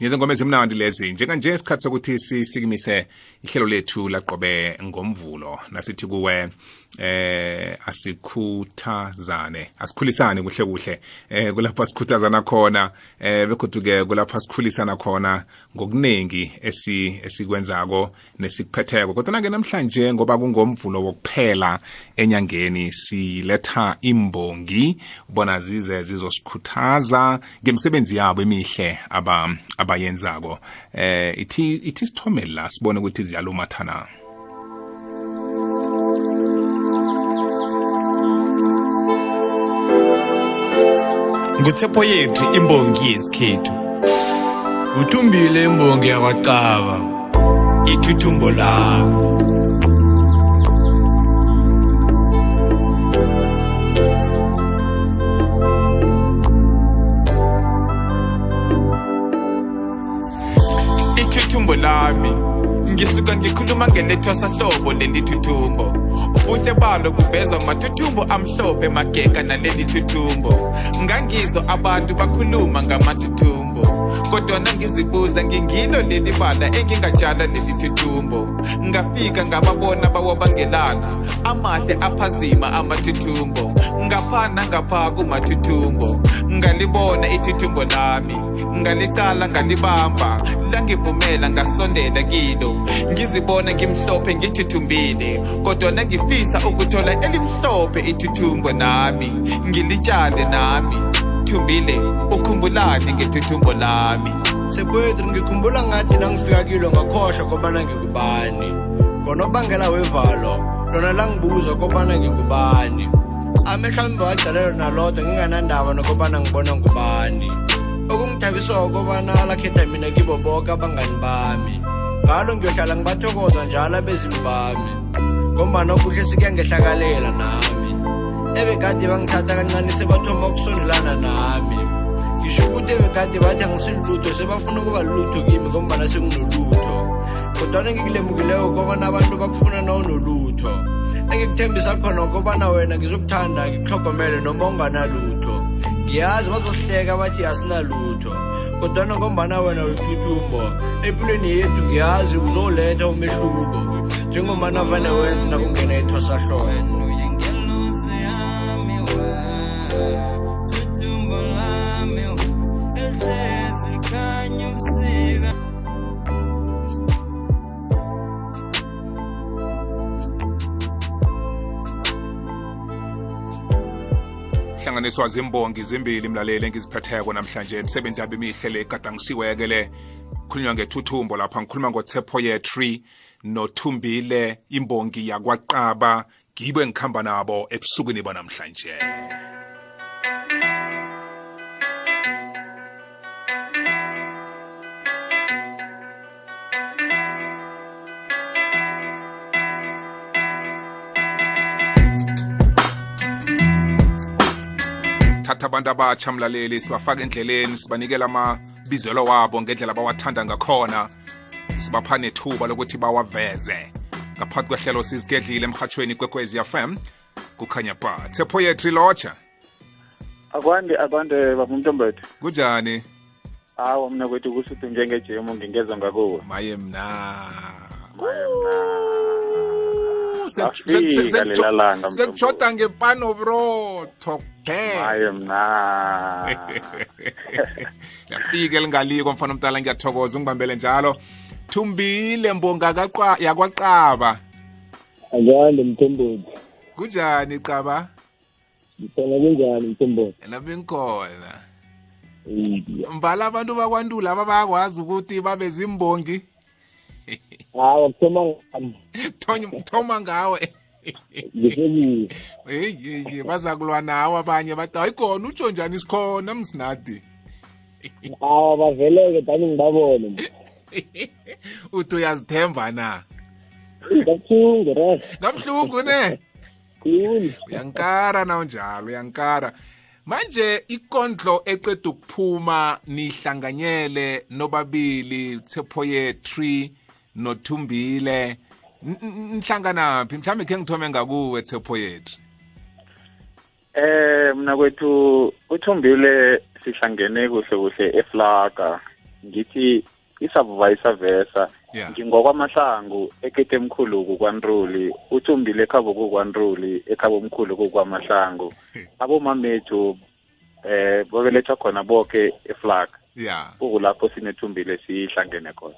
ngize ngoma ezimnandi lezi njenganje isikhathi sokuthi sisikimise ihlelo lethu laqobe ngomvulo nasithi kuwe eh asikhuthazane asikhulisane kuhle kuhle eh kulapho sikhuthazana khona eh bekodwa ke kulapho sikhulisana khona ngokuningi esi esikwenzako nesikuphetheko. Kodwa ke namhlanje ngoba kungomvulo wokuphela enyangeni siletha imbongi bona zize zizosikhuthaza ngemsebenzi yabo emihle aba abayenzako. Eh ithi ithi sithome la sibone ukuthi ziyalumathana nguthepho yethu imbongi yesikhethu. Uthumbile imbongi yakwaqaba ithuthumbo lakho. Ithuthumbo lami. Ngisuka ngikhuluma ngelethwasa hlobo leli thuthumbo ubuhle balo buvezwa mathuthumbo amhlophe mageka naleli thuthumbo ngangizwa abantu bakhuluma ngamathuthumbo kodwana ngizibuza ngingilo leli bala engingatshala leli thuthumbo ngafika ngababona bawabangelana amahle aphazima amathuthumbo ngaphana ngapha kumathuthumbo ngalibona ithuthumbo lami. Ngalicala ngalibamba langivumela ngasondela kilo. Ngizibona ngimhlophe ngithuthumbile kodwana ngifisa ukuthola elimhlophe ithuthumbo nami. Ngilitshale nami thumbile ukhumbulani ngethuthumbo lami. Sepwethu ngikhumbula ngathi nangifika kilo ngakhohlwa kobana ngingubani ngonobangela wevalo lona langibuza kobana ngingubani amehlo ami bawagcalelo nalodwa nginganandaba nokobana ngibona ngubani. Okungithabisoko kobana lakhetha mina kibo boke abangani bami. Ngalo ngiyohlala ngibathokoza njalo abezimu bami. Ngombana okuhle sikuyangehlakalela nami. Ebekade bangithatha kancane sebathoma ukusondelana nami. Ngisho ukuthi ebekade bathi angisilutho sebafuna ukuba lulutho kimi ngombana senginolutho kodwana ngikulemukileko kobana abantu bakufuna nawunolutho. Engikuthembisa khona kobana wena ngizokuthanda ngikuhlogomele noma unganalutho. Ngiyazi bazohleka bathi asinalutho. Kodwana ngombana wena uyithuthumbo empilweni yethu ngiyazi uzoletha umehluko. Njengomana vane wenza nakungena ethwasahloko hlanganiswa zimbongi zimbili mlaleli engiziphetheko namhlanje. Imisebenzi yabo emihle le gadangisiweke le. Khulunywa ngethuthumbo lapha ngikhuluma ngotsephoyetry nothumbile imbongi yakwaqaba. Ngibo engikhamba nabo ebusukwini banamhlanje. Thatha abantu abatsha mlaleli sibafaka endleleni sibanikela amabizelo wabo ngendlela abawathanda ngakhona. Sibapha nethuba lokuthi bawaveze. Ngaphakathi kwehlelo sizigedlile emhatshweni kwekwezi fm kukhanya ba tsepoyetri lotsha akwande akwande bafumntombethu kunjani? Hawa mna kwethu kusuthu njengejemu ngingezwa ngakuwe. Maye mna. Maye mna. Sekujoda ngepano brotho kuphela. Maye mna. Yafika elingaliko mfana omdala ngiyathokoza ungibambele njalo. Thumbile mbonga kaqa- yakwaqaba. Akwande mthombothi. Kunjani qaba? Khona kunjani mthombothi? Nami ngikhona mbala abantu bakwantula aba bayakwazi ukuthi babe zimbongi. Hawa kuthoma ngami. Thony- thoma ngawe. Ngisekile heyi heyi baza kulwa nawe abanye bathi hayi khona utsho njani sikhona msinadi hawa baveleke dani ngibabone. Uthi uyazithemba na? Kabuhlungu re. Kabuhlungu ne? Khulu. Uyankara na unjalo uyankara manje ikondlo eqeda ukuphuma nihlanganyele nobabili tsepoyetry nothumbile. Nihlanganaphi mhlawumbe khe ngithome ngakuwe tsepoyetry eh mna kwethu uthumbile sihlangene kuhle kuhle eflaga. Ngithi isavuva Yeah. ngingokwamahlangu ekete emkhulu kwanruli uthumbile ekhabo kukwanruli ekhabo omkhulu kukwamahlangu. Abomamethu eh babelethwa khona bonke eflag. Ya. Kukulapho sinethumbile sihlangene khona.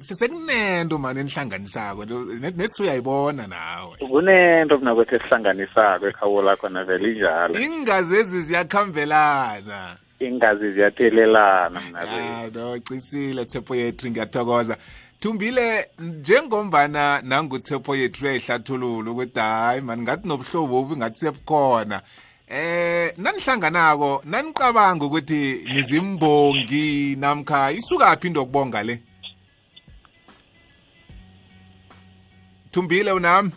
Sekunento mani enihlanganisako? Net- nethi uyayibona nawe. Kunento mna kwethu esihlanganisako ekhawo lakho na vele injalo. Ingazi ezi ziyakhambelana. Iingazi ziyathelelana mna ya no cisile tshepo yethu ngiyathokoza. Thumbile njengombana nangutshepo yethu uyayihlathulula ukuthi hayi mani ngathi nobuhlobo obi ngathi sebukhona. Eh nanihlanganako nanicabanga ukuthi nizimbongi namkha isukaphi into yokubonga le? Thumbile unami?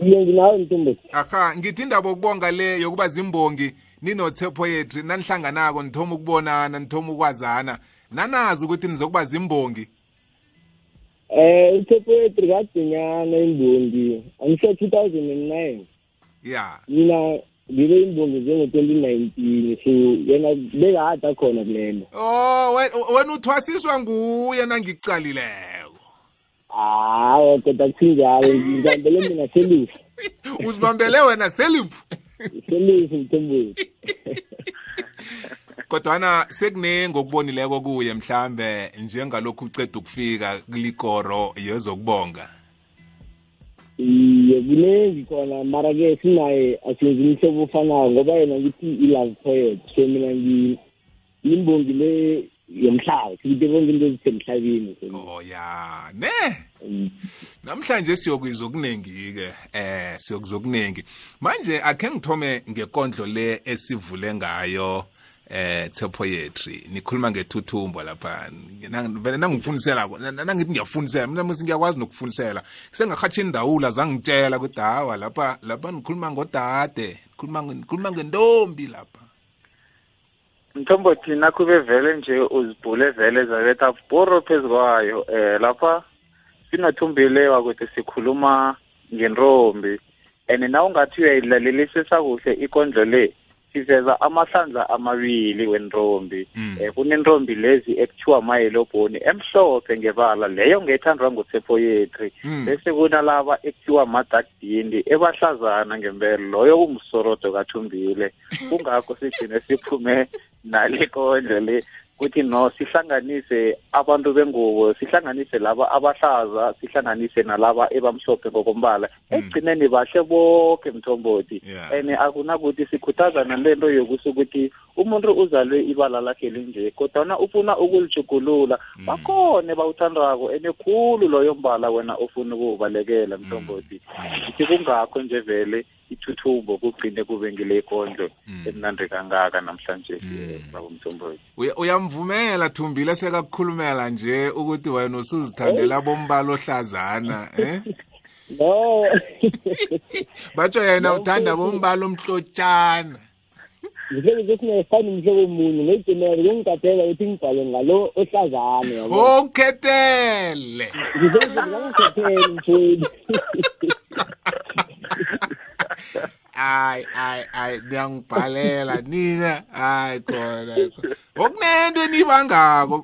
Iye nginawe mntombothi aha ngithi indaba yokubonga le yokuba zimbongi ninothepho yethu. Nanihlanganako nithoma ukubonana nithoma ukwazana. Nanazi ukuthi nizokuba zimbongi? Um uthepho yethu kadunyana imbongi. And nine. Ya mina ngibe imbongi njengo-twenty nineteen so yena bekade khona kulelo oh we- wena uthwasiswa nguye nangikucalileko hawa kodwa kusinjalo ngihambele mina selufu uzibambele wena selimfu selufu mthombothi kodwana sekunengi okubonileko kuye mhlambe njengalokhu uceda ukufika kulikoro yezokubonga. Iye kuningi khona mara-ke sinaye asenzi umhlobo ofanayo ngoba yena ngithi i-love poet. So mina ngi- imbongi le yomhlaba sikithi bonke into ezisemhlabeni. Oh ya ne? Namhlanje siyokwiza okuningi-ke eh siyokuzwa okuningi manje akhe ngithome ngekondlo le esivule ngayo. Eh Tshepo Yetri nikhuluma ngethuthumbo lapha. Nang- vele nangifundisela ko- na- nangithi ngiyafundisela mina musi ngiyakwazi nokufundisela. Sengahatsha indawula zangitshela ukuthi hawa lapha lapha nikhuluma ngodade nikhuluma nge- nikhuluma ngentombi lapha. Mthombo thina kube vele nje uzibhule vele zabetha bhoro phezu kwayo um lapha sinothumbile wakuthi sikhuluma ngentombi. And na ungathi uyayilalelisisa kuhle ikondlo le. Siveza amahlandla amabili wentombi Mm. um kunentombi lezi ekuthiwa mayelobhoni emhlophe ngebala leyo ngethandwa ngutsepho yetri Mm. bese kunalaba ekuthiwa madakdindi ebahlazana ngempela loyo kungusorodo kathumbile kungakho sigcine siphume nale kondlo le kuthi no sihlanganise abantu bengubo sihlanganise laba abahlaza sihlanganise nalaba ebamhlophe ngokombala. Ekugcineni bahle bonke mthombothi. Yeah. and akunakuthi sikhuthazana lento yokuthi ukuthi umuntu uzalwe ibala lakhe linje kodwana ufuna ukulijugulula bakhona bawuthandako. And khulu loyo mbala wena ofuna ukuwubalekela mthombothi. Ngithi kungakho nje vele ithuthumbo kugcine kube ngile kondlo emnandi kangaka namhlanje. Mthombothi. Uya- uyamvumela thumbile sekakukhulumela nje ukuthi wena usuzithandela bombala ohlazana eh no. Batsho yena uthanda bombala omhlotshana. Ngihleke sesinefani umhlobo munye ngeyigcinele kungigadela ukuthi ngibhale ngalo ohlazane yabo. Ukhetele ngiseengangithethele mfowethu. Ay ay ay niyangibhalela nina. Hayi khona okunento enibangako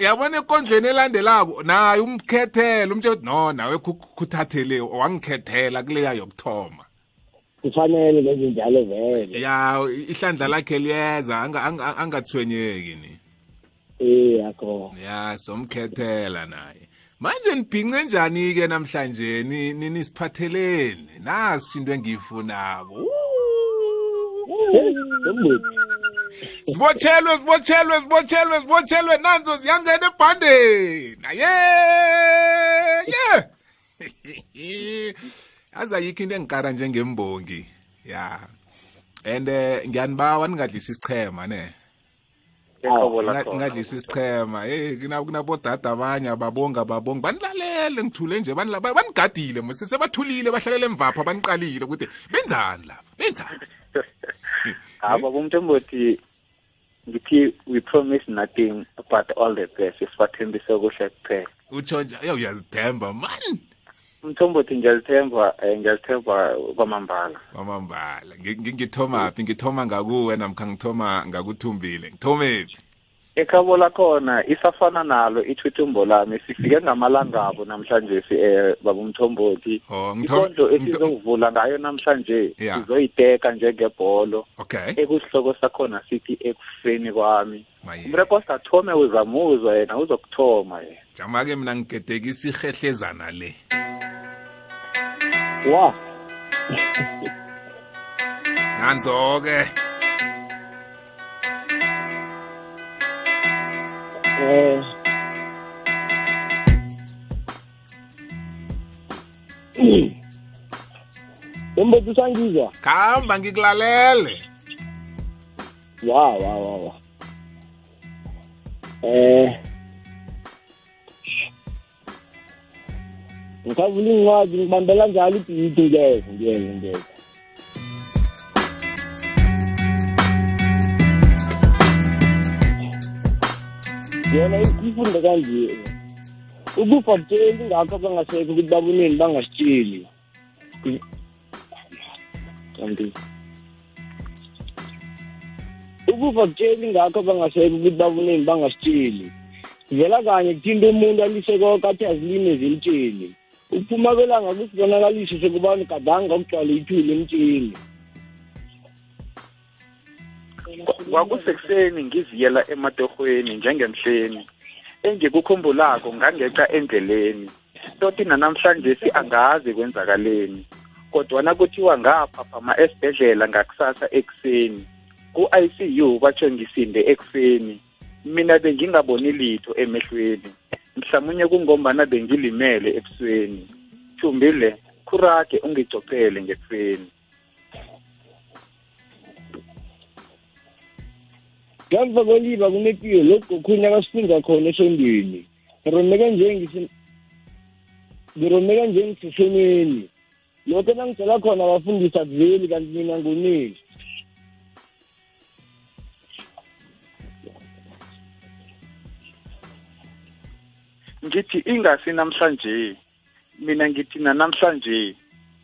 yabona ekondlweni elandelako naye umkhethele umtshe ukuthi no nawe khu- khuthathele wangikhethela kuleya yokuthoma. Kufanele lenze njalo vele. Ya ihlandla lakhe liyeza anga- anga- angathwenyeki ni. Eh akho. Ya somkhethela naye. Manje nibhince njani-ke namhlanje? Ni- ni- nisiphatheleni. Nasi into engiyifunako. Mthombothi sibotshelwe sibotshelwe sibotshelwe sibotshelwe nanzo ziyangena ebhandeni. Aye! Ye yazi ayikho into engikara njengembongi ya. And eh, ngiyanibawa ningadlisa isichema ne? Ehlobo Nga- lakhona ngadlisa isichema hey kuna- kunabodada abanye ababonga ababongi banilalele ngithule nje banila- ba- banigadile mose sebathulile bahlalele emvapha baniqalile ukuthi benzani lapha benzani? Ha baba umthombothi ngithi we promise nothing but all the best. Sibathembise kuhle kuphela. Utsho nje yo uyazithemba man umthombothi ngiyazithemba um ngiyazithemba kwamambala. Kwamambala. Ngi- ngi- ngithoma phi? Ngithoma ngakuwe namkha ngithoma ngakuthumbile? Ngithomephi ekhabo lakhona isafana nalo ithuthumbo lami sifike ngamalangabo namhlanje si eh babumthombothi Oh, ngitho- ikondlo ngitho- esizokuvula ngayo namhlanje Yeah. sizoyiteka njengebholo. Okay. Ekusihloko sakhona sithi ekufeni kwami. Maye. umreko sathome uzamuzwa yena uzokuthoma yena. Jama-ke mina ngigedekisa ihehlezana le. Wa. Nanzo-ke eh. Umbothi usangizwa khamba ngikulalele. Wa wa wa wa. Eh. Ngikhavula incwadi ngibambela njalo ibhidi ngeke ngeke ngeke yona ifunde kanje ukufa kutsheli ngakho bangasekho ukuthi babonini bangasitsheli. Kanti ukufa kutsheli ngakho bangasekho ukuthi babonini bangasitsheli. Vela kanye kuthinta umuntu alise konke athi azilime zilitsheli ukuphuma kwelanga kusibonakalisho sokubani gadanga kugcwale ithuli emtsheni kwakusekuseni ngiziyela ematorhweni njengemhleni engikukhumbulako ngangeqa endleleni. Toti nanamhlanje si angazi kwenzakaleni kodwana kuthiwa ngaphaphama esibhedlela ngakusasa ekuseni. ku-ICU batsho ngisinde ekuseni. Mina bengingaboni litho emehlweni. Mhlamunye kungombana bengilimele ebusweni thumbile khurage ungicopele ngebusweni ngemva kweliba kunepiyo lokhu okhunye akasifunza khona esondweni. Ngiromeka nje ngisi- ngiromeka nje ngisesonweni. Lokho nangicela khona abafundisi akuveli kanti mina ngunini ngithi ingasi namhlanje mina ngithi namhlanje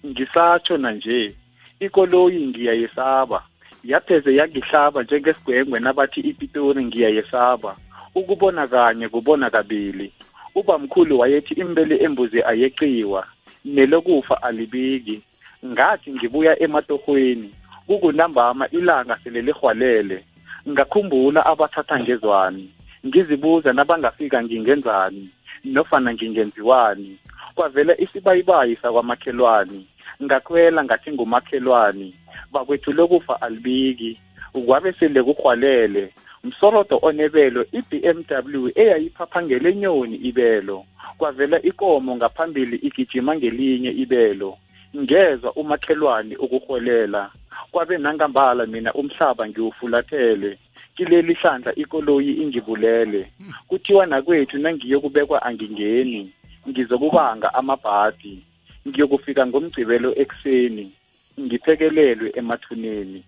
ngisatsho nanje ikoloyi ngiyayesaba. Yapheze yangihlaba njengesigwengwe nabathi ipitori ngiyayesaba ukubona kanye kubona kabili. Ubamkhulu wayethi imbele embuzi ayeqiwa nelokufa alibiki. Ngathi ngibuya ematohweni kukunambama ilanga sele lihwalele ngakhumbula abathatha ngezwani. Ngizibuza nabangafika ngingenzani nofana ngingenziwani. Kwavela isibayibayi sakwamakhelwani. Ngakhwela ngathi ngumakhelwani bakwethu lokufa alibiki. Ukwabe sele kurhwalele msorodo onebelo i-BMW eyayiphaphangele nyoni ibelo. Kwavela ikomo ngaphambili igijima ngelinye ibelo. Ngezwa umakhelwane ukuholela kwabe nangambala mina umhlaba ngiwufulathele. Kileli hlandla ikoloyi ingibulele. Kuthiwa nakwethu nangiyokubekwa angingeni. Ngizokubanga amabhadi. Ngiyokufika ngomgcibelo ekuseni ngiphekelelwe emathuneni.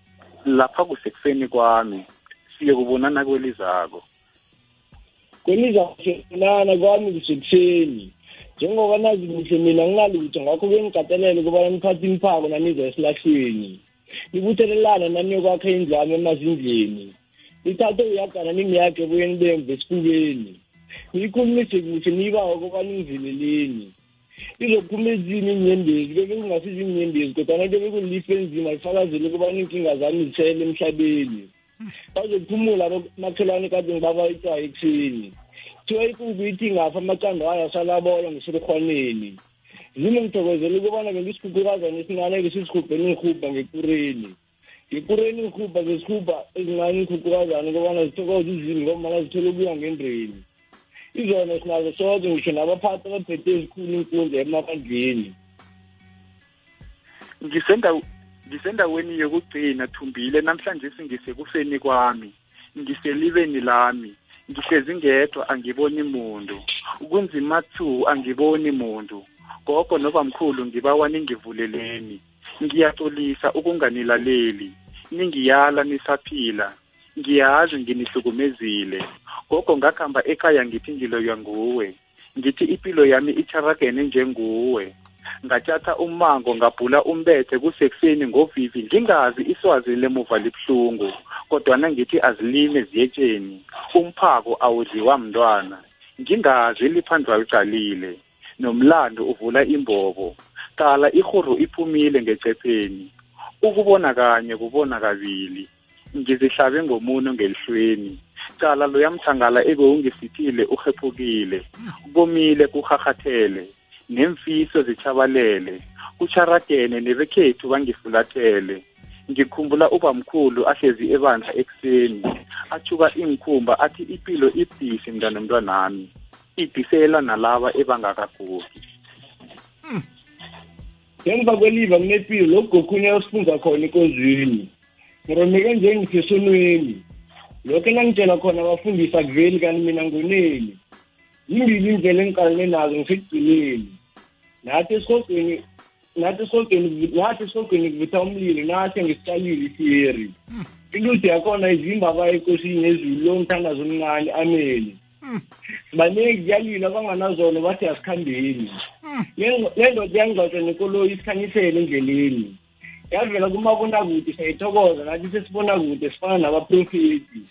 Lapha kusekuseni kwami siyokubonana kwelizako. Kwelizahlefunana kwami kusekuseni. Njengoba nazi kuhle mina ngingalutho ngakho bengicatelele ukubana niphathe imphako naniza esilahlweni. Nibuthelelana naniyokwakha indlami emazindleni. Nithathe uyagana nimyakhe buyeni bemve esifubeni niyikhulumise kuhle niyibawa ukubana ingivileleni izophuma ezinye inyembezi beke kungasizi inyembezi kodwana kebe kulifa enzima lifakazele ukubana iinkinga zami zitshayele emhlabeni. Bazokuphumula makhelwane kade ngibaba itswayo ekuseni kuthiwa ikukhu ithi ngafa amacanda wayo asalabola ngesilirhwaneni zime ngithokozela ukubana bengisikhukhurazana esincane-ke sisikhubheni ngihubha ngekureni ngekureni ngihubha zesihubha ezincane ngikhukurazana ukubana zithokoze izini ngomana zithole ukuya ngendreni izona sinazo soke ngisho nabaphathi abaphethe ezikhulu inkundla emabandleni ngisendaw- ngisendaweni yokugcina thumbile namhlanje singisekufeni kwami. Ngiselibeni lami. Ngihlezi ngedwa angiboni muntu. Kunzima thu angiboni muntu. Gogo nobamkhulu ngibawa ningivuleleni. Ngiyaxolisa ukunganilaleli. Ningiyala nisaphila. Ngiyazi nginihlukumezile. Gogo ngakhamba ekhaya ngithi ngiloywa nguwe. Ngithi impilo yami itharagene njenguwe. Ngathatha umango ngabhula umbethe kusekuseni ngovivi ngingazi iswazi lemuva libuhlungu kodwana ngithi azilime ziyetsheni umphako awudliwa mntwana. Ngingazi liphandlwa liqalile nomlando uvula imbobo. Qala ihoro iphumile ngecepheni ukubona kanye kubona kabili. Ngizihlabe ngomuno ngelihlweni. Cala loyamthangala ebewungisithile uhephukile komile kuhahathele nemfiso zichabalele kucharadene nebekhethu bangifulathele. Ngikhumbula ubamkhulu ahlezi ebandla ekuseni athuka inkhumba athi impilo ibhisi mntwana mntwanami ibhisela nalaba ebangakagugi ngemva kweliva kunepilo lokhu gokhunye osifunza khona enkonzweni ngiromeke njengisesonweni lokho engangitshela khona abafundisi akuveli kanti mina ngoneni yimbili indlela engiqalene nazo? Ngisekugcineni nathi esihogweni nathi esihogweni nathi esihogweni kuvutha umlilo nathi ngisicalile isiyeri intuthu yakhona izimbaba enkosini ezulu lo mthandazo omncane ameni baningi kuyalila abanganazona bathi asikhambeni. Le ndoda yangixotsha nekoloyi isikhanyisele endleleni yavela kumabonakude sayithokoza nathi sesibonakude sifana nabaprofeti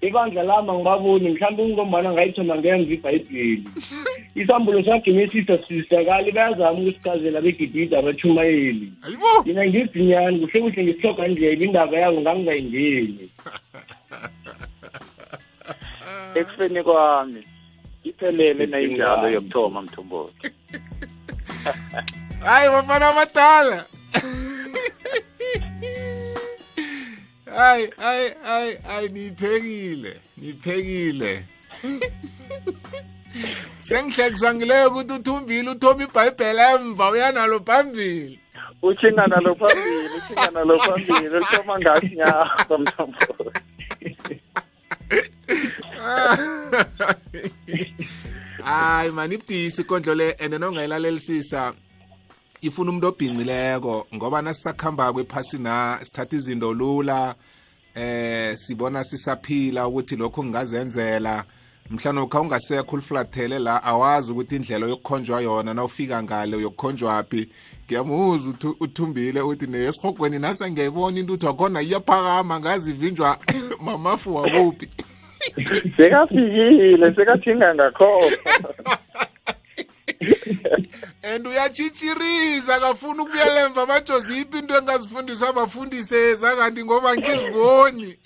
ibandla lami angibaboni mhlawumbe ungombana ngayithoma ngemva ibhayibheli. Isambulo sagenesisa sisakali bayazama ukusichazela begibhida abatshumayeli. Ayibo! Mina ngizinyani kuhle kuhle ngisihloga ndlela indaba yabo ngangingayingeni. Ekufeni kwami iphelele nayinjalo yokuthoma mthombothi. Hayi bafana abadala. Hayi hayi hayi hayi niyiphekile niyiphekile sengihlekisa ngileyo ukuthi uthumbile uthoma ibhayibheli emva uyanalo phambili. Uthinga nalo phambili uthinga nalo phambili uthoma ngasinyarha mthombothi hayi mani ibudisi ikondlo le and nongayilalelisisa. Ifuna umuntu obhincileko ngoba nasisakhambako ephasina sithatha izinto lula eh sibona sisaphila ukuthi lokho ngingazenzela mhlawumbe ukha ungasekho uliflathele la awazi ukuthi indlela yokukhonjwa yona na ufika ngale uyokukhonjwaphi ngiyamuzwa uthi- uthumbile uthi nesihogweni nase ngiyayibona intuthu wakhona iyaphakama ngazi ivinjwa mamafu wakuphi? Sekafikile sekathinga ngakhona and uyatshitshiriza kafuna ukubuyela emva batsho ziphi into engazifundiswa? Abafundiseza kanti ngoba ngiziboni.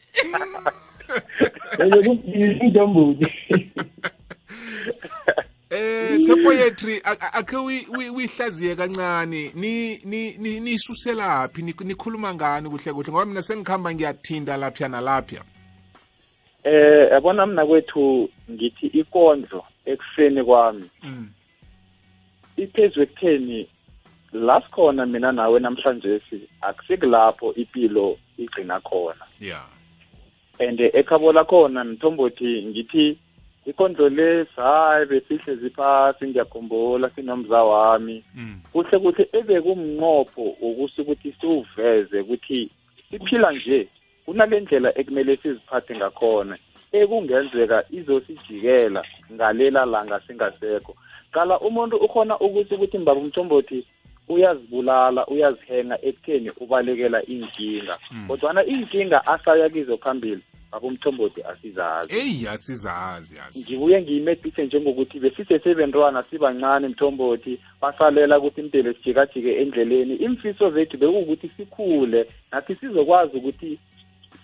Intombuti eh sepoetry akhe uyihlaziye kancane. Ni ni ni nisuselaphi Ni- nikhuluma ngani kuhle kuhle? Ngoba mina sengikhamba ngiyathinda lapha nalapha eh yabona mina kwethu ngithi ikondlo ekufeni kwami. Iphezulu ekutheni la sikhona mina nawe namhlanje si akusikulapho impilo igcina khona. Yeah. And ekhabo lakhona mthombothi ngithi ikondlo le hayi besihlezi phasi ngiyakhumbula sinomza wami. Mm. kuhle kuhle ebekumnqopho wokuthi ukuthi siwuveze ukuthi siphila nje kunale ndlela ekumele siziphathe ngakhona ekungenzeka izosijikela ngalela langa singasekho. Qala umuntu ukhona ukuthi ukuthi mbaba umthombothi uyazibulala uyazihenga ekutheni ubalekela inkinga kodwana inkinga asaya kizo phambili baba umthombothi asizazi. Eyi asizazi yazi ngibuye ngiyimedise njengokuthi besisesebentwana sibancane mthombothi basalela ukuthi impilo sijikajike endleleni. Imfiso zethu bekuwukuthi sikhule nathi sizokwazi ukuthi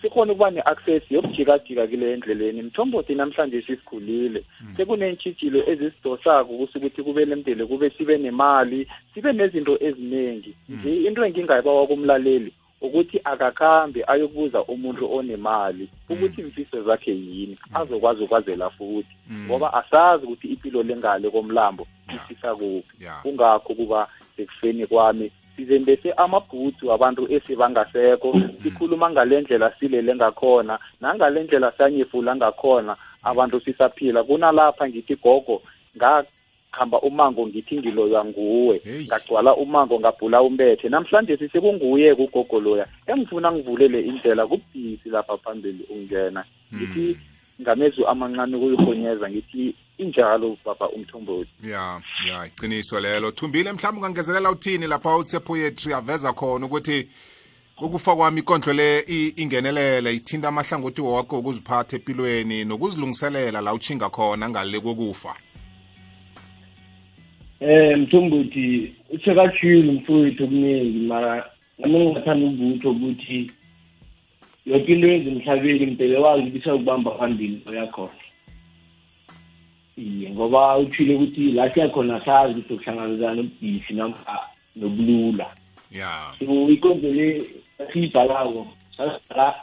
sikhona ukuba ne-access yokujikajika kule endleleni. Mthombothi namhlanje sisikhulile sekuneentshijilo ezisidosako ukuthi ukuthi kube nemdele kube sibe nemali sibe nezinto eziningi nje into engingayibawa kumlaleli ukuthi akakhambi ayokubuza umuntu onemali ukuthi imfiso zakhe yini azokwazi ukwazela futhi. Ngoba asazi ukuthi impilo lengale komlambo isisa kuphi kungakho kuba sekufeni kwami sizembese amabhutsu abantu esibangasekho sikhuluma ngale ndlela silele ngakhona nangale ndlela sanyefula ngakhona abantu sisaphila. Kunalapha ngithi gogo ngakhamba umango ngithi ngiloywa nguwe. Hey. ngagcwala umango ngabhula umbethe. Namhlanje sisekunguye kugogo loya engifuna ngivulele indlela kubudisi lapha phambili ungena. Ngithi ngamezwi amancane kuyihonyeza ngithi injalo baba umthombothi ya ya iqiniso lelo. Thumbile mhlawumbe ungangezelela uthini lapha utse poetry aveza khona ukuthi ukufa kwami ikondlo le ingenelele ithinta amahlangothi wonke ukuziphatha empilweni nokuzilungiselela la utshinga khona ngale kokufa. Eh mthombothi usekatshilo mfowethu okuningi mara nami ngingathanda ukutho ukuthi yonke into yenza emhlabeni mpele wazi ukuthi isakubamba phambili oyakhona iye ngoba utshile ukuthi la siyakhona sazi ukuthi ukuhlangabezana nobudisi namkha nobulula. Ya. So ikonzo le esiyibhalako sasibhala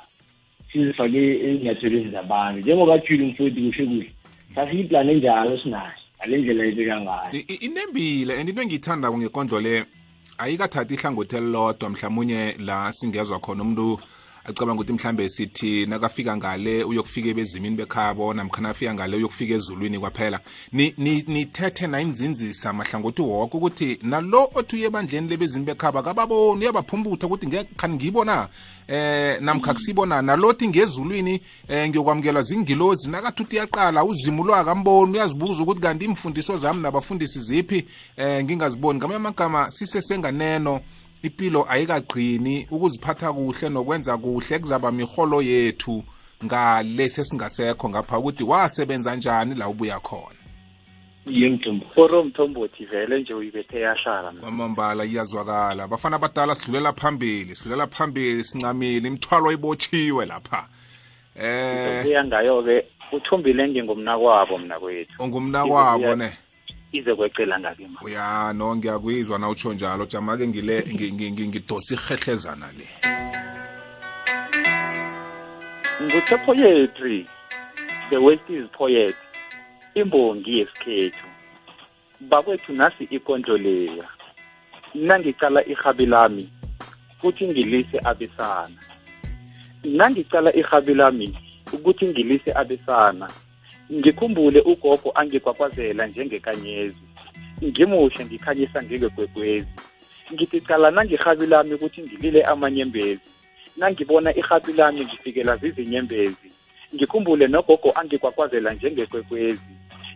sizifake ezinyathelweni zabantu. Njengoba tshile mfowethu kuhle kuhle sasiyiplane njalo sinayo ngale ndlela ebeka ngayo. Inembile and into engiyithandako ngekondlo le ayikathathi ihlangothi elilodwa mhlawumunye la singezwa khona umuntu acabanga ukuthi mhlambe sithi nakafika ngale uyokufika ebezimini bekhabo namkhana afika ngale uyokufika ezulwini kwaphela. Ni- ni- nithethe nayinzinzisa mahlangothi woke ukuthi nalo othi uye ebandleni lebezimi bekhabo akababoni uyabaphumbutha ukuthi ngekhani ngiyibona eh namkha kusibona nalothi ngezulwini eh ngiyokwamukelwa zingilozi nakathi uthi uyaqala uzimo lwakamboni uyazibuza ukuthi kanti imfundiso zami nabafundisi ziphi? Eh ngingaziboni. Ngamanye amagama sisesenganeno impilo ayikaqini ukuziphatha kuhle nokwenza kuhle kuzaba miholo yethu ngale sesingasekho ngapha ukuthi wasebenza njani la ubuya khona? Iye mthombo foro mthombothi vele nje uyibethe yahlala mna. kwamambala iyazwakala. Bafana abadala sidlulela phambili sidlulela phambili sincamile imithwalo ibotshiwe lapha. Eh ubuya ngayo-ke uthumbile ngingumna kwabo mna kwethu ungumna kwabo ne? Ize kwecela ngake ma uya no ngiyakwizwa na utsho njalo. Jama-ke ngile ngi- ngi- ngi- ngidosa ihehlezana le. Nguthe poetry the west is poet imbongi yesikhethu. Bakwethu nasi ikondlo leya. Nangicala ihabi lami futhi ngilise abesana. Nangicala ihabi lami ukuthi ngilise abesana. Ngikhumbule ugogo angikwakwazela njengekanyezi ngimuhle ngikhanyisa ngengegwegwezi ngithi cala nangihabi lami ukuthi ngilile amanyembezi. Nangibona ihabi lami ngifikela zizinyembezi. Ngikhumbule nogogo angikwakwazela njengekwekwezi.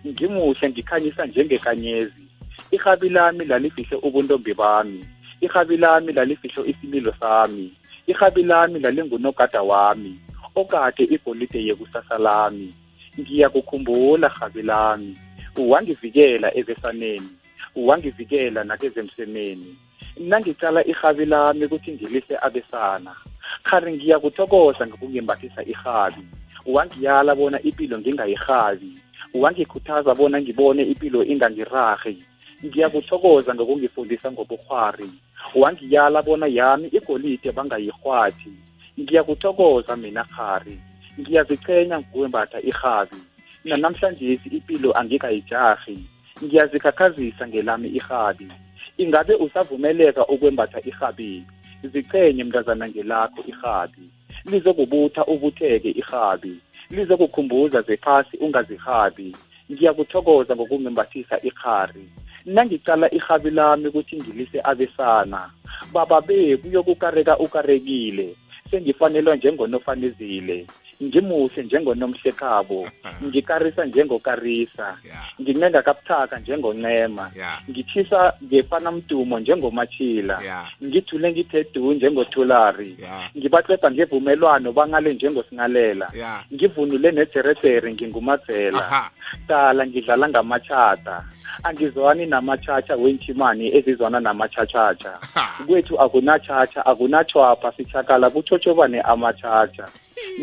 Ngimuhle ngikhanyisa njengekanyezi ihabi lami lalifihle ubuntombi bami. Ihabi lami lalifihle isimilo sami. Ihabi lami lalingunogada wami. Okade igolide yekusasa lami ngiyakukhumbula rhabi lami wangivikela ebesaneni wangivikela nakezemsemeni nangicala ihabi lami ukuthi ngilise abesana. Khari ngiyakuthokoza ngokungimbathisa ihabi wangiyala bona ipilo ngingayihabi wangikhuthaza bona ngibone ipilo ingangirahi ngiyakuthokoza ngokungifundisa ngobukhwari wangiyala bona yami igolide bangayihwathi ngiyakuthokoza mina khari ngiyaziqhenya ngokwembatha ihabi nanamhlanje ipilo angikayijahi ngiyazikhakhazisa ngelami ihabi ingabe usavumeleka ukwembatha ihabi zichenye mntazana ngelakho irhabi. Lizokubutha ubutheke ihabi lizokukhumbuza zephasi ungazihabi ngiyakuthokoza ngokungembathisa ikhari nangicala ihabi lami ukuthi ngilise abesana. Baba be ukarekile. Sengifanelwa njengonofanezile ngimuhle njengonomhlekabo. Ngikarisa njengokarisa. Ngincenga kabuthaka njengoncema. Ngithisa ngefana mdumo njengomatshila. Ngithule ngithe du njengothulari. Ya ngevumelwano bangale njengosingalela. Ngivunule nederedere ngingumadzela. Dala ngidlala ngamatshata angizwani namatshatsha wenchimani ezizwana namatshatshatsha kwethu akunatshatsha akunatshwapha sitshakala kutshotshobane amatshatsha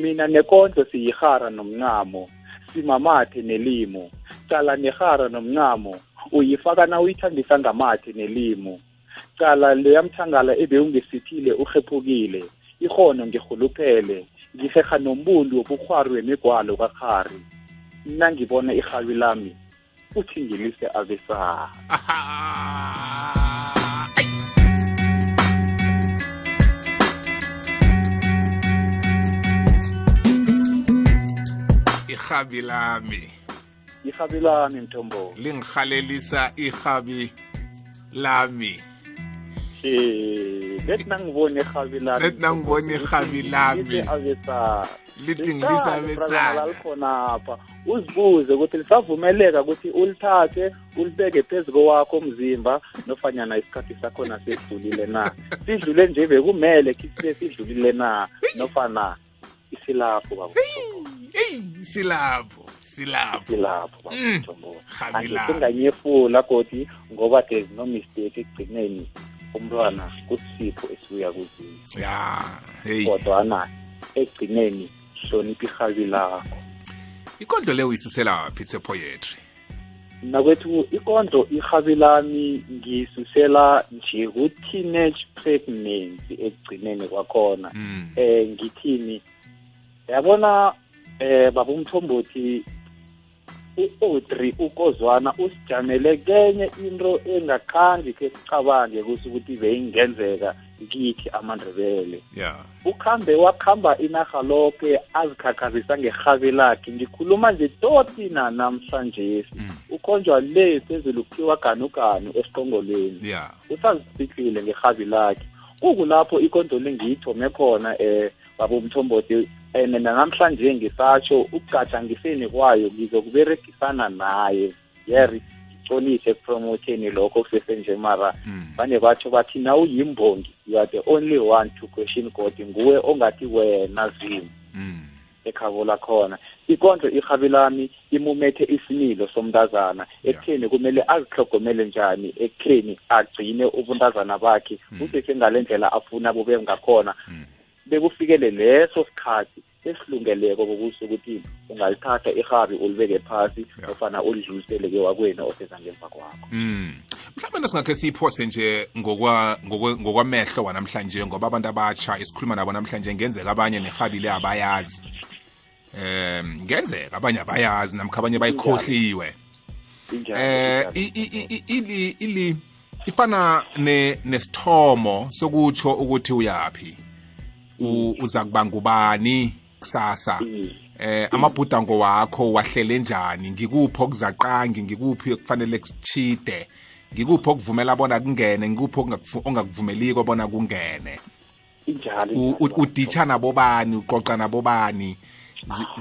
mina nekondlo siyihara nomncamo simamathe nelimo cala nehara nomncamo uyifaka na uyithambisa ngamathe nelimo cala leyamthangala ebewungesithile urhephukile ihono ngihuluphele ngiheha nombundu wobukhwari wemigwalo kakhari. Nangibona ihabi lami uthi ngilise abesana aha ihabi lami. Irhabi lami mthombo. Lingihalelisa irhabi lami. Lethi nangibona irhabi lami Lethi nangibona lami. lithi uzibuze ukuthi lisavumeleka ukuthi ulithathe ulibeke phezu kowakho umzimba nofanyana isikhathi sakhona sesidlulile na? Sidlule nje bekumele khisibe sidlulile na nofana isilapho baba. Eyi silapho silapho silapho Mm. Rhabilapho. angisinganyefula godi ngoba there's no mistake ekugcineni umntwana kusipho esibuya kuzini. Ya heyi kodwana ekugcineni hlonipha irhabi lakho. Ikondlo le uyisusela phi itse poetry? Nakwethu ikondlo irhabi lami ngisusela nje ku-teenage pregnancy ekugcineni kwakhona. Mm. eh ngithini yabona eh baba umthombothi u-Audrey ukozwana usijamele kenye into engakhandi ke sicabange kusho ukuthi beyingenzeka kithi amandebele yeah. ukhambe wakhamba inaha lonke azikhakhazisa ngerhabi lakhe ngikhuluma nje toti na namhlanje Mm. ukhonjwa le phezulu kuthiwa ganuganu esiqongolweni yeah. usazifihlile ngerhabi lakhe kukulapho ikondlo lengiyithome khona eh baba umthombothi and namhlanje ngisatsho ukugatsha ngiseni kwayo ngizokuberegisana naye. Yeri ngiconise ekupromotheni lokho kusesenje mara Mm. vane batsho bathi na uyimbongi you are the only one to question god nguwe ongathi wena zimu Mm. ekhabo lakhona. Ikondlo irhabi lami imumethe isimilo somntazana. Ekutheni kumele azihlogomele njani? Ekutheni agcine ubuntazana bakhe kusesengale ndlela afuna bube ngakhona. Bekufikele leso sikhathi esilungeleko kokuthi ukuthi ungalithatha irhabi ulibeke phasi ofana ulidlulisele ke wakwena oseza ngemva kwakho. Mm. mhlawumbe singakhe siyiphose nje ngokwamehlo wanamhlanje ngoba abantu abatsha esikhuluma nabo namhlanje ngenzeka abanye nerhabile abayazi. Um ngenzeka abanye abayazi namkha abanye bayikhohliwe. Eh ili ili ifana ne nesithomo sokutsho ukuthi uyapi U- uza kuba ngubani kusasa? Mm. eh amabhudango wakho wahlele njani? Ngikuphi okuzaqangi? Ngikuphi okufanele kuchide ngikuphi okuvumela bona kungene? Ngikuphi ongakuvu- ongakuvumeliko bona kungene? Uditsha nabobani? Uqoqa nabobani?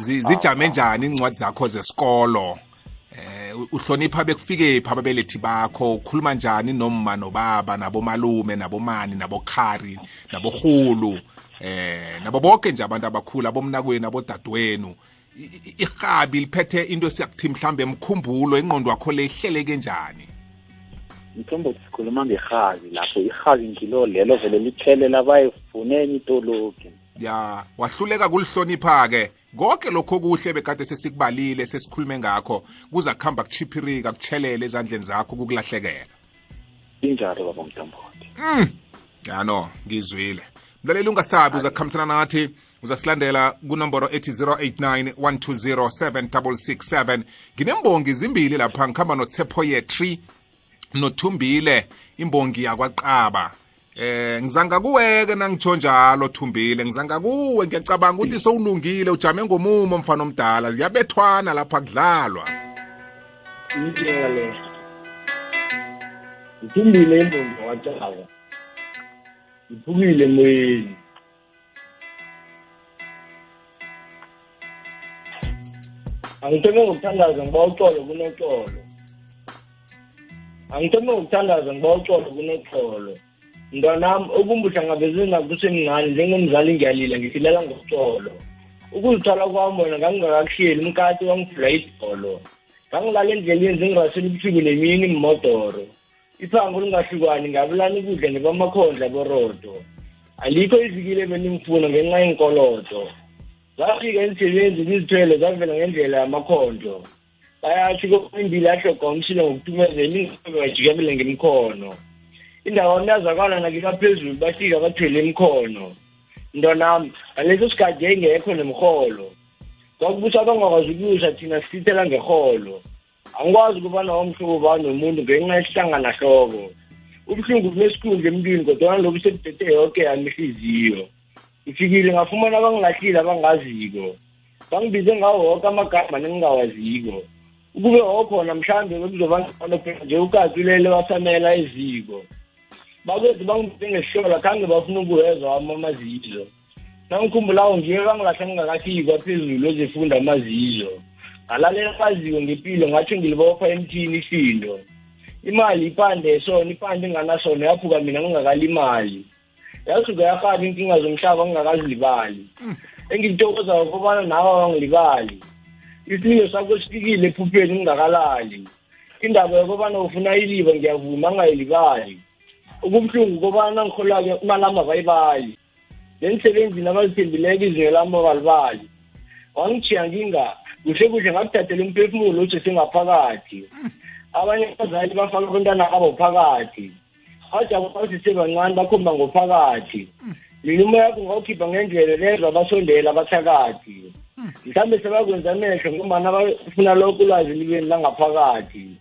Zi- zijame njani incwadi zakho zesikolo? Eh uhlonipha bekufikephi ababelethi bakho? Ukhuluma njani nomma nobaba nabomalume nabomani nabokhari nabohulu eh nabo bonke nje abantu abakhulu abomnakwenu abodadewenu I- i- irhabi liphethe into esiyakuthi mhlambe emkhumbulo ingqondo wakho le ihleleke njani? Mthombo sikhuluma ngerhabi lapho. Irhabi ngilo lelo vele lithelela bayivuneni itoloki ya wahluleka kulihlonipha ke konke lokho kuhle bekade sesikubalile sesikhulume ngakho. Kuza kuhamba kuchiphirika kutshelele ezandleni zakho kukulahlekela injalo baba mthombothi. Yano ngizwile. Mlaleli ungasabi uza kukhambisana nathi uzasilandela kunomboro ethi 089 120 nginembongi zimbili lapha ngikhamba notsepoyetry nothumbile imbongi yakwaqaba. Eh ngizanga kuweke nangitsho njalo thumbile ngizanga kuwe. Ngiyacabanga ukuthi sowulungile ujame ngomumo mfana omdala. Ziyabethwana lapha kudlalwa. Inkinga le ngithumbile imbongi wacaba ngiphukile emoyeni angithome ngokuthandaza ngiba uxolo kunoxolo angithome ngokuthandaza ngiba uxolo kunoxolo mntwanami okumbuhlangabezeni nakho kusemncane njengomzali ngiyalila ngisilela ngoxolo. Ukuzithola kwami wona ngangingakakuhleli umkati wangivula idolo ngangilala endleleni zingirasela ubusuku nemini mmodoro iphango lingahlukani ngabelani ukudla nebamakhondla borodo alikho izikile benimfuna ngenxa yenkolodo. Zafika emsebenzi izithelo zavela ngendlela yamakhondlo bayathi koimbili ahloga umshile ngokuthumezela ingqobe bajikabele ngemkhono indawo mntazakwana nakikaphezulu bafika bathwele emkhono mntwanami ngaleso sikhathi yayingekho nemrholo. Kwakubusa abangakwazi ukuyusha thina sithithela ngerholo. Angikwazi ukuba nawo mhlobo bani nomuntu ngenxa yesihlanganahloko ubuhlungu bunesikhundla emntwini kodwana lobu sekudede yoke yami ihliziyo. Ngifikile ngafumana abangilahlile abangaziko. Bangibize ngawo woke amagama nengingawaziko. Ukube wokhona mhlambe bekuzobangcono phela nje ukazi ulele wasamela eziko. Bakwethu bangibize ngesihlola khange bafuna ukuwezwa wami amazizo. Nangikhumbulako ngiye bangilahle ngingakafiki kwaphezulu ozefunda amazizo. Ngalalela amaziwo ngempilo ngathi ngilibopha emthini isindo. Imali ipande sona ipande enganasona yaphuka mina ngingakalimali yasuka yarhaba inkinga zomhlaba ngingakazilibali. Engilitokozayo kobana nawe awangilibali. Isililo sakho sifikile ephupheni ngingakalali. Indaba yokobana ufuna iliba ngiyavuma angayilibali okubuhlungu kobana ngikholake imali amabayibayi nemsebenzini abazithembileko izinyo lami abalibali. Wangijiya nginga kuhle kuhle ngakuthathela umphefumulo usesengaphakathi abanye abazali bafaka abantwana abo phakathi. Bajaba basisebancane bakhomba ngophakathi. Mina umoya yakho ngawukhipha ngendlela lezwa basondela abathakathi. Mhlawumbe sebakwenza amehlo ngombana bafuna lokhu ulwazi libeni langaphakathi.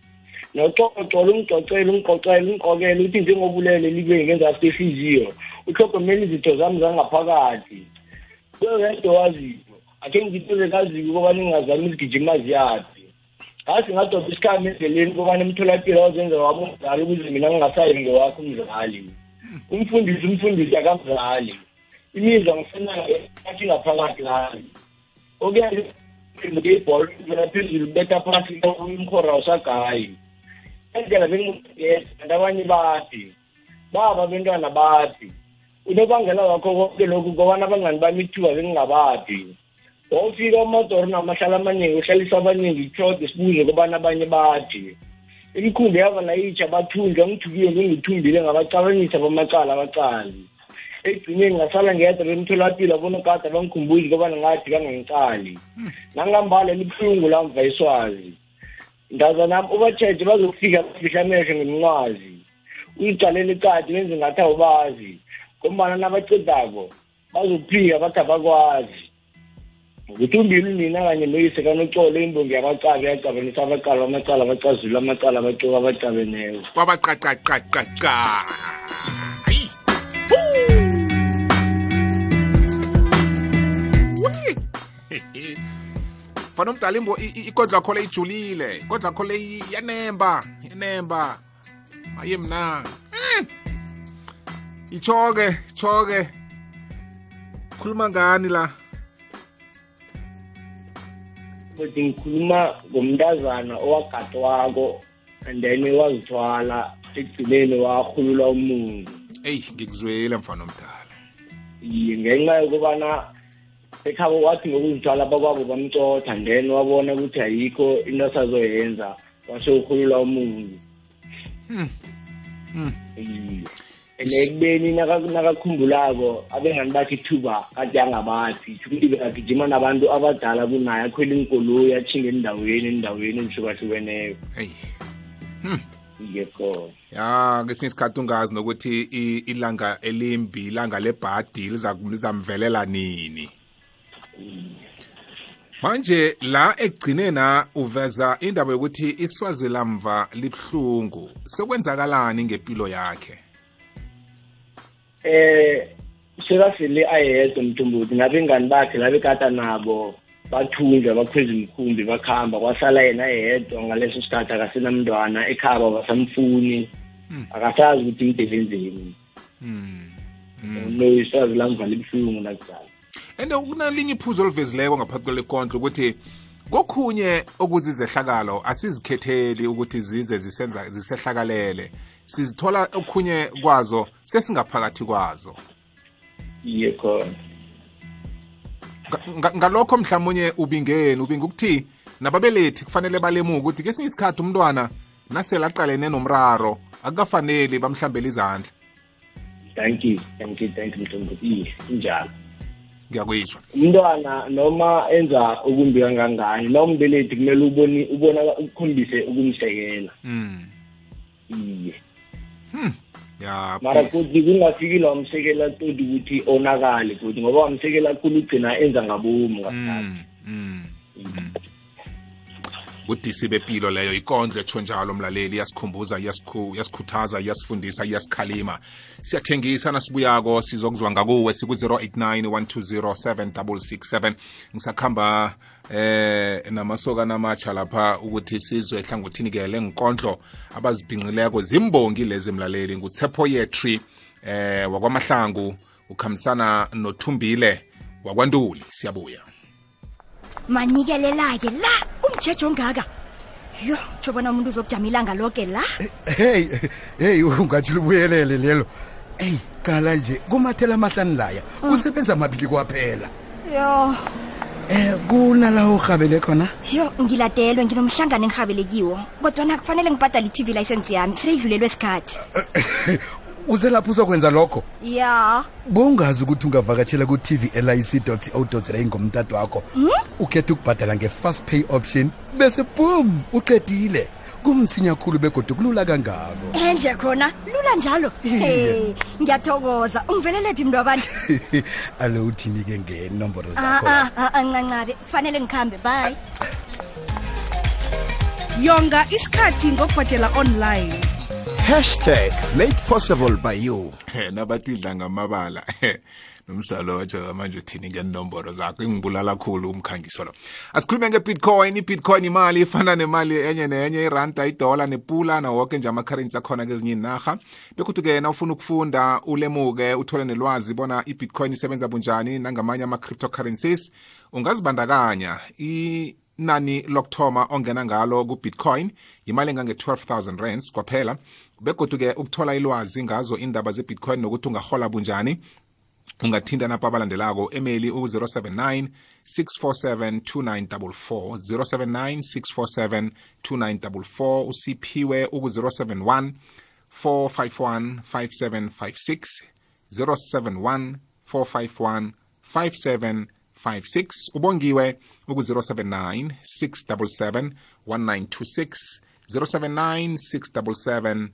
Noxoxola ungicocele ungicocele ungiqokele ukuthi njengobulele libeni ngenzasi kwehliziyo uhlogomela izitho zami zangaphakathi. Kwewedwa waziyo akhe ngithuze kaziko ukobana ingazami izigijima ziyaphi. Ngase ngadoda isikhami endleleni kobana emtholapilo wazenza wami umzali ukuze mina ngingasayi ngewakho umzali. Umfundisi umfundisi akamzali. Imizwa ngisenayo athi ngaphakathi lami okuyenza ibhola ivela phezulu betha phasi umkhora usagayi. Endlela bengiyeza kanti abanye bathi baba bentwana bathi. Unobangela wakho konke lokhu kobana abangani bami ithuba bengingabaphi. Wawufika umadoro namahlala amaningi uhlalisa abaningi kuhlode sibuze kobana abanye bathi. Imikhumbi yava nayitsha bathunjwa ngithukiwe ngingithumbile ngabacabanisa bamacala abacali. Egcineni ngasala ngedwa bemtholapilo abonogada bangikhumbuzi kobana ngathi kangangicali. Nangambala libuhlungu lamva iswazi. Ndaza nami ubatsheje bazokufika bafihla amehlo ngemncwazi. Uyicalele icadi benze ngathi awubazi. Ngombana nabacedako bazokuphika bathi abakwazi. Ukuthi umbili mina kanye noyise kanocolo imbongi yabacabi yacabanisa abacala amacala abacazula amacala abacuka abacabeneko kwabaqaqaqaqaqa. Hayi fana umdala imbo i- i- ikondlo yakho le ijulile ikondlo yakho le i- yanemba yanemba. Aye mna. Mm. ichoke choke khuluma ngani la? Futhi ngikhuluma ngomntazana owagadwako and then wazithwala ekugcineni warhulula umungu eyi ngikuzwile mfana omdala. Iye ngenxa yokubana ekhabo wathi ngokuzithwala bakwabo bamcotha then wabona ukuthi ayikho into asazoyenza wase urhulula umungu iye. and ekubeni naka- nakakhumbulako abengani bakhe ithuba kade angabathi ukuthi bekagijima nabantu abadala kunaye akhwela inkoloyi athinga endaweni endaweni ezihlukahlukeneyo iye khona ya kwesinye isikhathi ungazi nokuthi ilanga elimbi ilanga lebhadi liza- lizamvelela nini. Manje la ekugcinena uveza indaba yokuthi iswazi lamva libuhlungu. Sekwenzakalani ngempilo yakhe? Eh sekasele ayedwa mthumbuthi nabengani bakhe labekata nabo bathunjwa bakhweza imkhumbi bakhamba kwasala yena yedwa ngaleso sikhathi akasenamntwana ekhaba basamfuni akasazi ukuthi imdebenzeni noyisazi lamvala ibuhlungu nakudala and kunalinye iphuzo oluvezileko ngaphathi kwale kondlo ukuthi kokhunye okuzizehlakalo asizikhetheli ukuthi zize zisenza zisehlakalele. Sizithola okhunye kwazo sesingaphakathi kwazo. Iye khona. Nga- nga- ngalokho mhlawumunye ubingeni ubinga ukuthi nababelethi kufanele balemuke ukuthi kesinye isikhathi umntwana nasele aqalene nomraro akukafaneli bamhlambele izandla. Thank you thank you thank you mthumbuthi iye injalo. Ngiyakuyizwa umntwana noma enza ukumbi kangangani noma umbelethi kumele ubone ubona ukhombise ukumsekela mm. iye ya mara futhi kungafikile wamsekela todi ukuthi onakale futhi ngoba wamsekela khulu ugcina enza ngabomu ngaphakathi. Mm, mm. udisi bepilo leyo ikondlo etsho njalo mlaleli iyasikhumbuza iyasiku- iyasikhuthaza iyasifundisa iyasikhalima siyathengisa nasibuyako sizokuzwa ngakuwe siku-089 120 ngisakhamba eh namasokana amatsha lapha ukuthi sizwe ehlangothini-ke lenkondlo abazibhinqileko zimbongi lezi mlaleli. Ngutsepho yetri eh wakwamahlangu ukhambisana nothumbile wakwantuli. Siyabuya. Manikelela-ke la umjeje ongaka. Yo tsho bona umuntu uzokujama ilanga loke la. Hey hey ungathi libuyelele lelo. Eyi qala nje kumathela amahlani laya usebenza amabili kwaphela. Yo um kunala urhabele khona? Yo ngiladelwe nginomhlangano engihabelekiwo kodwana kufanele ngibhadale i-tv license yami seyidlulelwe isikhathi uze lapho uzokwenza lokho? Ya. Bongazi ukuthi ungavakatshela ku-tv lic co za ngomtato wakho ukhethe ukubhadala nge-fast pay option bese boom uqedile kumsinya khulu begodwa kulula kangako. Enje khona lula njalo. Hey ngiyathokoza. Ungivelele mntu wabantu alo uthini-ke ngenomboro Ah, zakho? ah, ah, ah, ncancabe. Kufanele ngikhambe bye. Yonga isikhathi ngokubhadela online. Hashtag made possible by you. nabatidla ngamabala nomdlalo watsho manje uthini ngenomboro zakho ingibulala khulu umkhangiso lo. Asikhulume ngebitcoin ibitcoin imali ifana nemali enye nenye iranda idola nepula nawo wonke nje ama-currency akhona kezinye inarha bekuthi-ke na ufuna ukufunda ulemuke uthole nelwazi bona ibitcoin isebenza bunjani nangamanye ama-cryptocurrencies ungazibandakanya inani lokuthoma ongena ngalo ku-bitcoin imali engange-12000 rands kwaphela. Begodu-ke ukuthola ilwazi ngazo indaba ze-bitcoin nokuthi ungahola bunjani ungathinta napho abalandelako emeli u-079 647 2944 079 647 2944 usiphiwe uku-071 451 5756 071 451 5756 ubongiwe uku-079 677 1926 079 677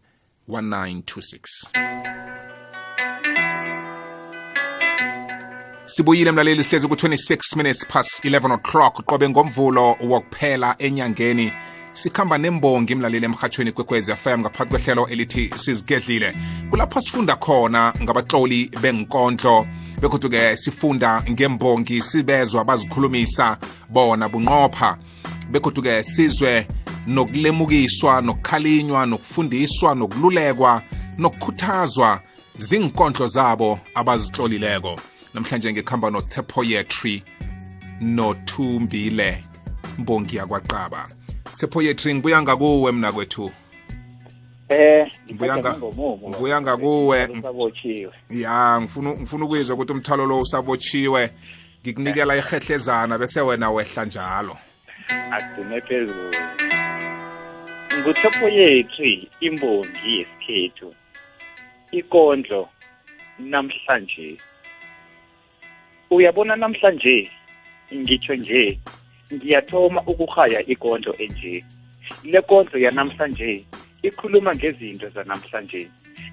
1926 sibuyile mlaleli sihlezi ku-26 minutes past 11 o'clock. Qobe ngomvulo wokuphela enyangeni. Sikhamba nembongi mlaleli emhatshweni kwekwezi fm ngaphakathi kwehlelo elithi sizigedlile. Kulapho sifunda khona ngabatloli benkondlo bekhuthu-ke sifunda ngembongi sibezwa bazikhulumisa bona bunqopha. Bekhuthu-ke sizwe nokulemukiswa nokukhalinywa nokufundiswa nokululekwa nokukhuthazwa zinkondlo zabo abazitlolileko. Namhlanje ngikhamba notshepoyetry nothumbile mbongi yakwaqaba tshepoyetry ngibuya ngakuwe mna kwethu Eh, Ngibuya ngakuwe. Ya ngifuna ngifuna ukuyizwa ukuthi umthalo lo usabotshiwe ngikunikela ihehlezana bese wena wehla njalo Agcine phezulu. Nguthopo yethu imbongi yesikhethu. Ikondlo namhlanje. Uyabona namhlanje ngitsho nje ngiyathoma ukuhaya ikondlo enje. Le kondlo yanamhlanje ikhuluma ngezinto zanamhlanje.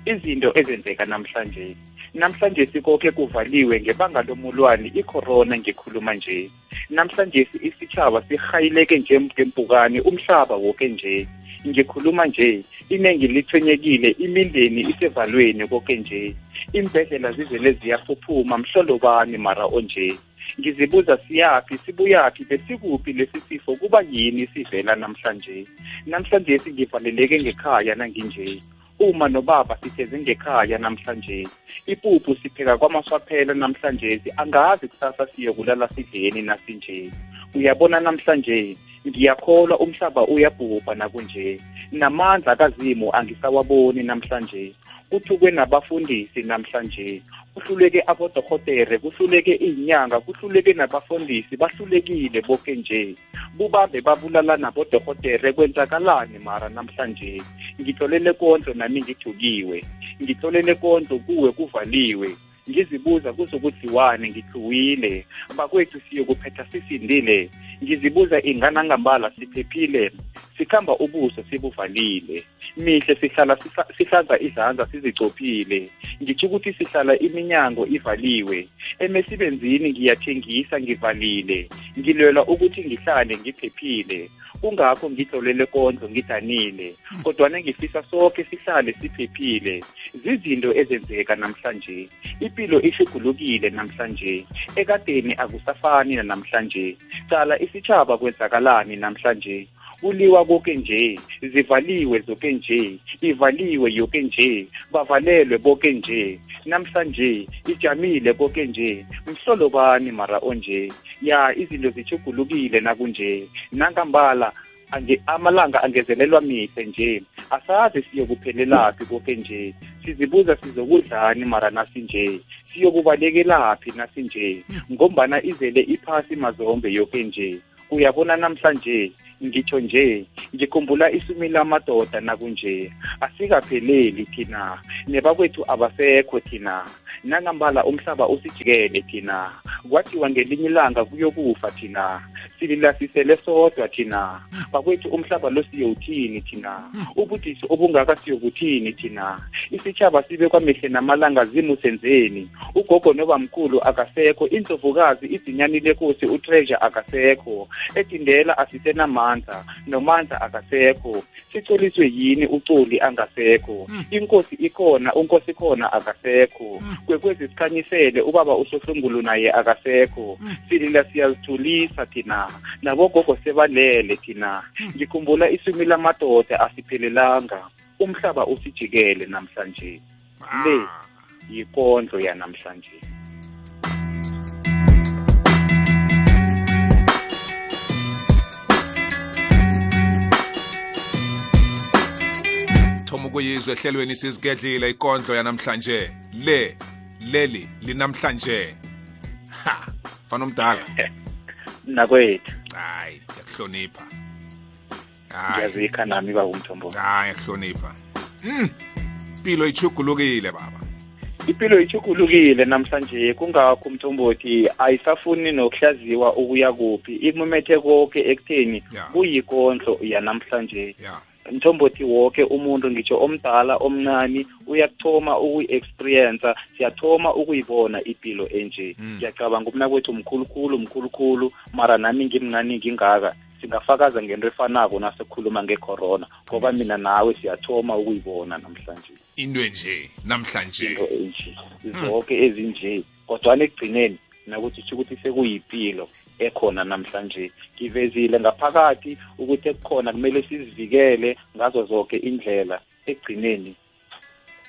Izinto ezenzeka namhlanje. Namhlanje sikokhe kuvaliwe ngebanga lomulwane icorona ngikhuluma nje. Namhlanje isitshaba sihayileke njengempukane umhlaba woke nje. Ngikhuluma nje inengi lithwenyekile imindeni isevalweni koke nje. Imbhedlela zivele ziyaphuphuma mhlolobani mara onje. Ngizibuza siyaphi sibuyaphi besikuphi lesi sifo kuba yini sivela namhlanje. Namhlanje singivaleleke ngekhaya nanginje. uma nobaba sitheze ngekhaya namhlanje ipuphu sipheka kwamaswaphela namhlanje angazi kusasa siyokulala sidleni nasinje uyabona namhlanje ngiyakholwa umhlaba uyabhubha nakunje namandla kazimu angisawaboni namhlanje. Kuthukwe nabafundisi namhlanje. Kuhluleke abodohotere kuhluleke inyanga kuhluleke nabafundisi bahlulekile boke nje. Bubambe babulala nabodohotere kwenzakalani mara namhlanje? Ngitholele kondlo nami ngithukiwe. Ngitholele kondlo kuwe kuvaliwe ngizibuza kuzokudziwane ngithuwile. Bakwethu siyokuphetha sisindile. Ngizibuza ingana ngambala siphephile sikhamba ubuso sibuvalile mihle sihlala sihlaza izandla sizicophile. Ngitsho ukuthi sihlala iminyango ivaliwe. Emesibenzini ngiyathengisa ngivalile. Ngilwela ukuthi ngihlale ngiphephile. Kungakho ngidlolele konzo ngidanile kodwana ngifisa sonke sihlale siphephile. Zizinto ezenzeka namhlanje. Impilo ishugulukile namhlanje. Ekadeni akusafani namhlanje cala isitshaba kwenzakalani namhlanje kuliwa koke nje zivaliwe zoke nje ivaliwe yoke nje bavalelwe boke nje. Namhlanje ijamile koke nje mhlolo bani mara onje? Ya izinto zichugulukile nakunje. Nangambala ange amalanga angezelelwa mihle nje. Asazi siyokuphelelaphi koke nje. Sizibuza sizokudlani mara nasinje. Siyokubalekelaphi nasinje? Ngombana izele iphasi mazombe yoke nje uyabona namhlanje ngitho nje ngikhumbula isumi lamadoda nakunje. Asikapheleli thina nebakwethu abasekho thina. Nangambala umhlaba usijikele thina kwathiwa ngelinye ilanga kuyokufa thina sililasisele sodwa thina. Bakwethu umhlaba lo siyowuthini thina? Ubudisi obungaka siyokuthini thina? Isitshaba sibe kwamehle namalanga zimusenzeni ugogo nobamkhulu akasekho indlovukazi izinyani lenkosi utreasure akasekho. Edindela asisenamandla nomandla akasekho. Sicoliswe yini ucoli angasekho? Inkosi ikhona unkosi khona akasekho. Kwekwezi sikhanyisele ubaba usohlungulu naye akasekho. Silila siyazithulisa thina. Nabogogo sebalele thina. Ngikhumbula isumi lamadoda asiphelelanga. Umhlaba usijikele namhlanje. Le yikondlo yanamhlanje. Thoma ukuyizwa ehlelweni sizigedlile ikondlo yanamhlanje. Le leli linamhlanje. Ha fana omdala nakwethu hayi ngiyakuhlonipha. Hayi. Ngiyazikha nami baba umthombo. Hayi ngiyakuhlonipha. Mm impilo ichugulukile baba. Impilo ichugulukile namhlanje. Kungakho umthombothi ayisafuni nokuhlaziwa ukuya kuphi. Imumethe konke ekutheni kuyikondlo yanamhlanje. Ya. Mthombothi woke umuntu ngitsho omdala omncane uyakuthoma ukuyi-experienca siyathoma ukuyibona ipilo enje. Mm. ngiyacabanga umna kwethu mkhulukhulu mkhulukhulu mara nami ngimncane ngingaka. Singafakaza ngento efanako nasekhuluma ngecorona ngoba yes. mina nawe siyathoma ukuyibona namhlanje. Into enje namhlanje. Into enje. Zonke ezinje kodwana ekugcineni nakuthi ukuthi sekuyimpilo ekhona namhlanje. Ngivezile ngaphakathi ukuthi ekukhona kumele sizivikele ngazo zonke indlela ekugcineni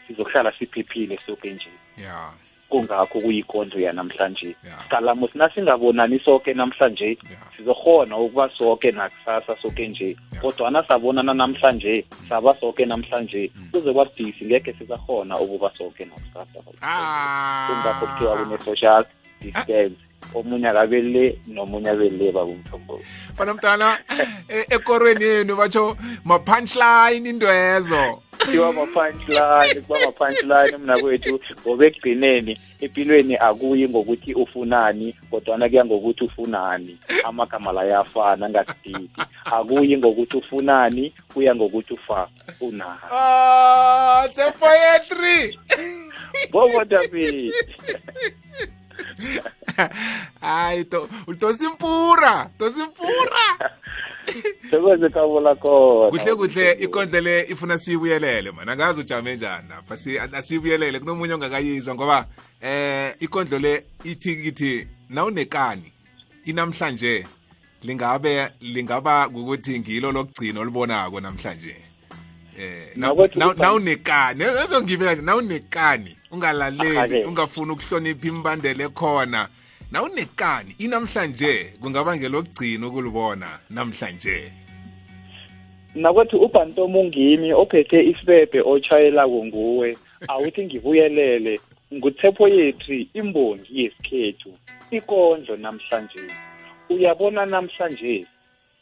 sizohlala siphephile soke nje. Ya. Kungakho kuyikondlo yanamhlanje. Ya. sina singabonani soke namhlanje? Sizokhona ukuba soke nakusasa soke nje. Kodwa kodwana sabonana namhlanje saba soke namhlanje. Kuze kwabudisi ngekhe sizakhona ukuba soke nakusasa. Kungakho kuthiwa ah. kune-social distance omunye akabele nomunye abelle babumthombo fana mdala e- ekorweni yenu batsho ma-punchline indwezo kuthiwa ma-punchline kuba ma-punchline mna kwethu ngoba ekugcineni empilweni akuyi ngokuthi ufunani kodwana kuya ngokuthi ufunani. Amagama la yafana ngasididi. Akuyi ngokuthi ufunani kuya ngokuthi ufa unani. Ah poetry poetry bobodabi hayi to tosimpura sekweze kavula kona kuhle kuhle ikondle le ifuna siyibuyelele mana angazi ujame njani lapha si- asiyibuyelele kunomunye ongakayizwa ngoba eh ikondlo le ithi kithi nawunekani inamhlanje lingabe lingaba ukuthi ngilo lokugcina olibonako namhlanje. Nawunekani. Ezongibeka nje nawunekani. Ungalaleli ungafuni ukuhlonipha imbandela ekhona. Nawunekani. Inamhlanje kungaba ngelokugcina ukulibona namhlanje. Nakwethu ubhantomo ungimi ophethe isibebe otshayelako nguwe. Awuthi ngibuyelele. Nguthepho yethu imbongi yesikhethu ikondlo namhlanje. Uyabona namhlanje?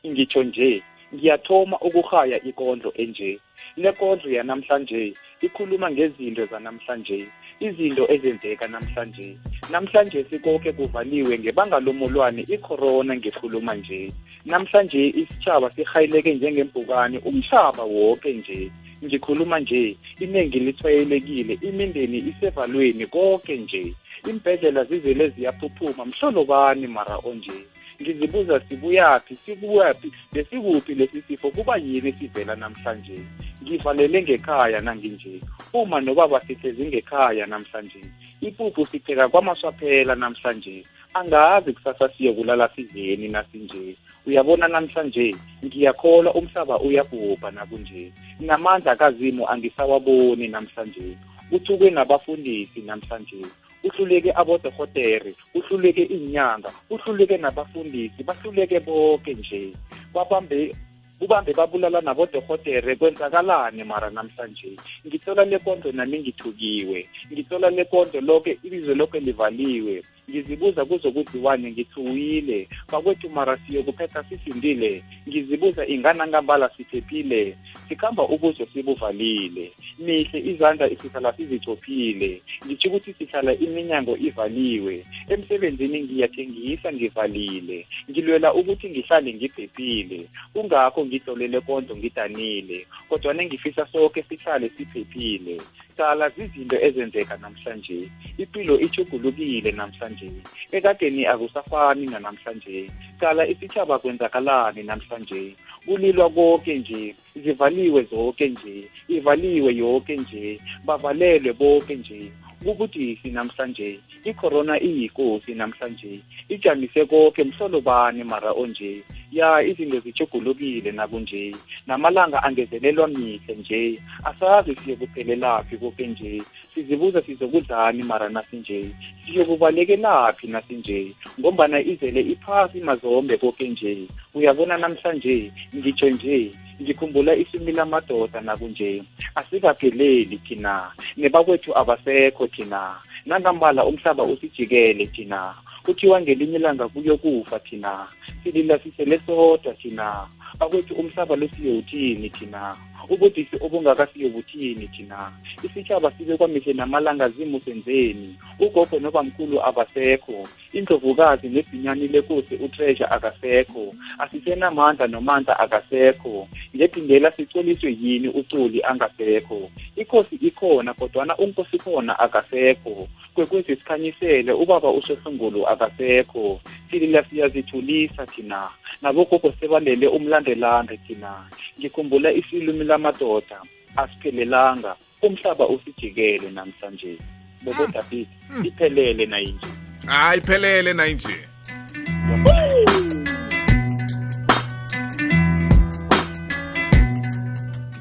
Ngitsho nje ngiyathoma ukuhaya ikondlo enje. Le kondlo yanamhlanje ikhuluma ngezinto zanamhlanje izinto ezenzeka namhlanje. Namhlanje sikoke kuvaliwe ngebanga lomulwane icorona ngikhuluma nje. Namhlanje isitshaba sihayileke njengembukane umhlaba woke nje. Ngikhuluma nje iningi lithwayelekile imindeni isevalweni konke nje. Imbhedlela zivele ziyaphuphuma mhlolo bani mara onje? Ngizibuza sibuyaphi sikuphi besikuphi lesi sifo kuba yini sivela namhlanje? Ngivalele ngekhaya nanginje. Uma nobaba sihlezi ngekhaya namhlanje ipuphu sipheka kwamaswaphela namhlanje. Angazi kusasa siyokulala sidleni nasinje. Uyabona namhlanje ngiyakholwa umhlaba uyabhubha nakunje. Namandla kazimu angisawaboni namhlanje. Uthukwe nabafundisi namhlanje. Uhluleke abodohotere uhluleke inyanga uhluleke nabafundisi bahluleke bonke nje babambe kubambe babulala nabodohotere kwenzakalani mara namhlanje? Ngithola lekondlo nami ngithukiwe. Ngithola lekondlo loke ilizwe loke livaliwe. Ngizibuza kuzokudliwane ngithuwile. Bakwethu mara siyokuphetha sisindile. Ngizibuza inganangambala siphephile. Sikhamba ubuzo sibuvalile. Mihle izandla sihlala sizichophile ngitsho ukuthi sihlala iminyango ivaliwe. Emsebenzini ngiyathengisa ngivalile. Ngilwela ukuthi ngihlale ngiphephile. Kungakho ngidolele konto ngidanile kodwa nengifisa sonke sihlale siphephile. Sala zizinto ezenzeka namhlanje. Impilo ichugulukile namhlanje. Ekadeni akusafani nanamhlanje. Cala isitshaba kwenzakalani namhlanje. Kulilwa konke nje zivaliwe zonke nje ivaliwe yonke nje bavalelwe bonke nje. Kubudisi namhlanje icorona iyikosi namhlanje. Ijamise konke mhlolo bani mara onje ya izinto zichugulukile nakunje. Namalanga angezelelwa mihle nje. Asazi siyokuphelelaphi koke nje. Sizibuza sizokudlani mara nasinje. Siyokubalekelaphi nasinje? Ngombana izele iphasi mazombe koke nje. Uyabona namhlanje? Ngitsho nje. Ngikhumbula isimi lamadoda nakunje. Asikapheleli thina. Nebakwethu abasekho thina. Nangambala umhlaba usijikele thina kuthiwa ngelinye ilanga kuyokufa thina. Silila sisele sodwa thina. Bakwethu umhlaba lo siyowuthini thina? Ubudisi obungakasiyobuthini thina? Isitshaba sibe kwamihle namalanga zimusenzeni ugogo nobamkhulu abasekho. Indlovukazi nebhinyani lenkosi utreasure akasekho. Asisenamandla nomandla akasekho. Ngedingela sicoliswe yini uculi angasekho? Ikhosi ikhona kodwana unkosi khona akasekho. Kwekwezi sikhanyisele ubaba usohlungulu akasekho. Silila siyazithulisa thina. Nabogogo sebalele umlandelande thina. Ngikhumbula isilumi lamadoda asiphelelanga. Umhlaba usijikele namhlanje. Bobo david iphelele nayinje hayi iphelele nayinje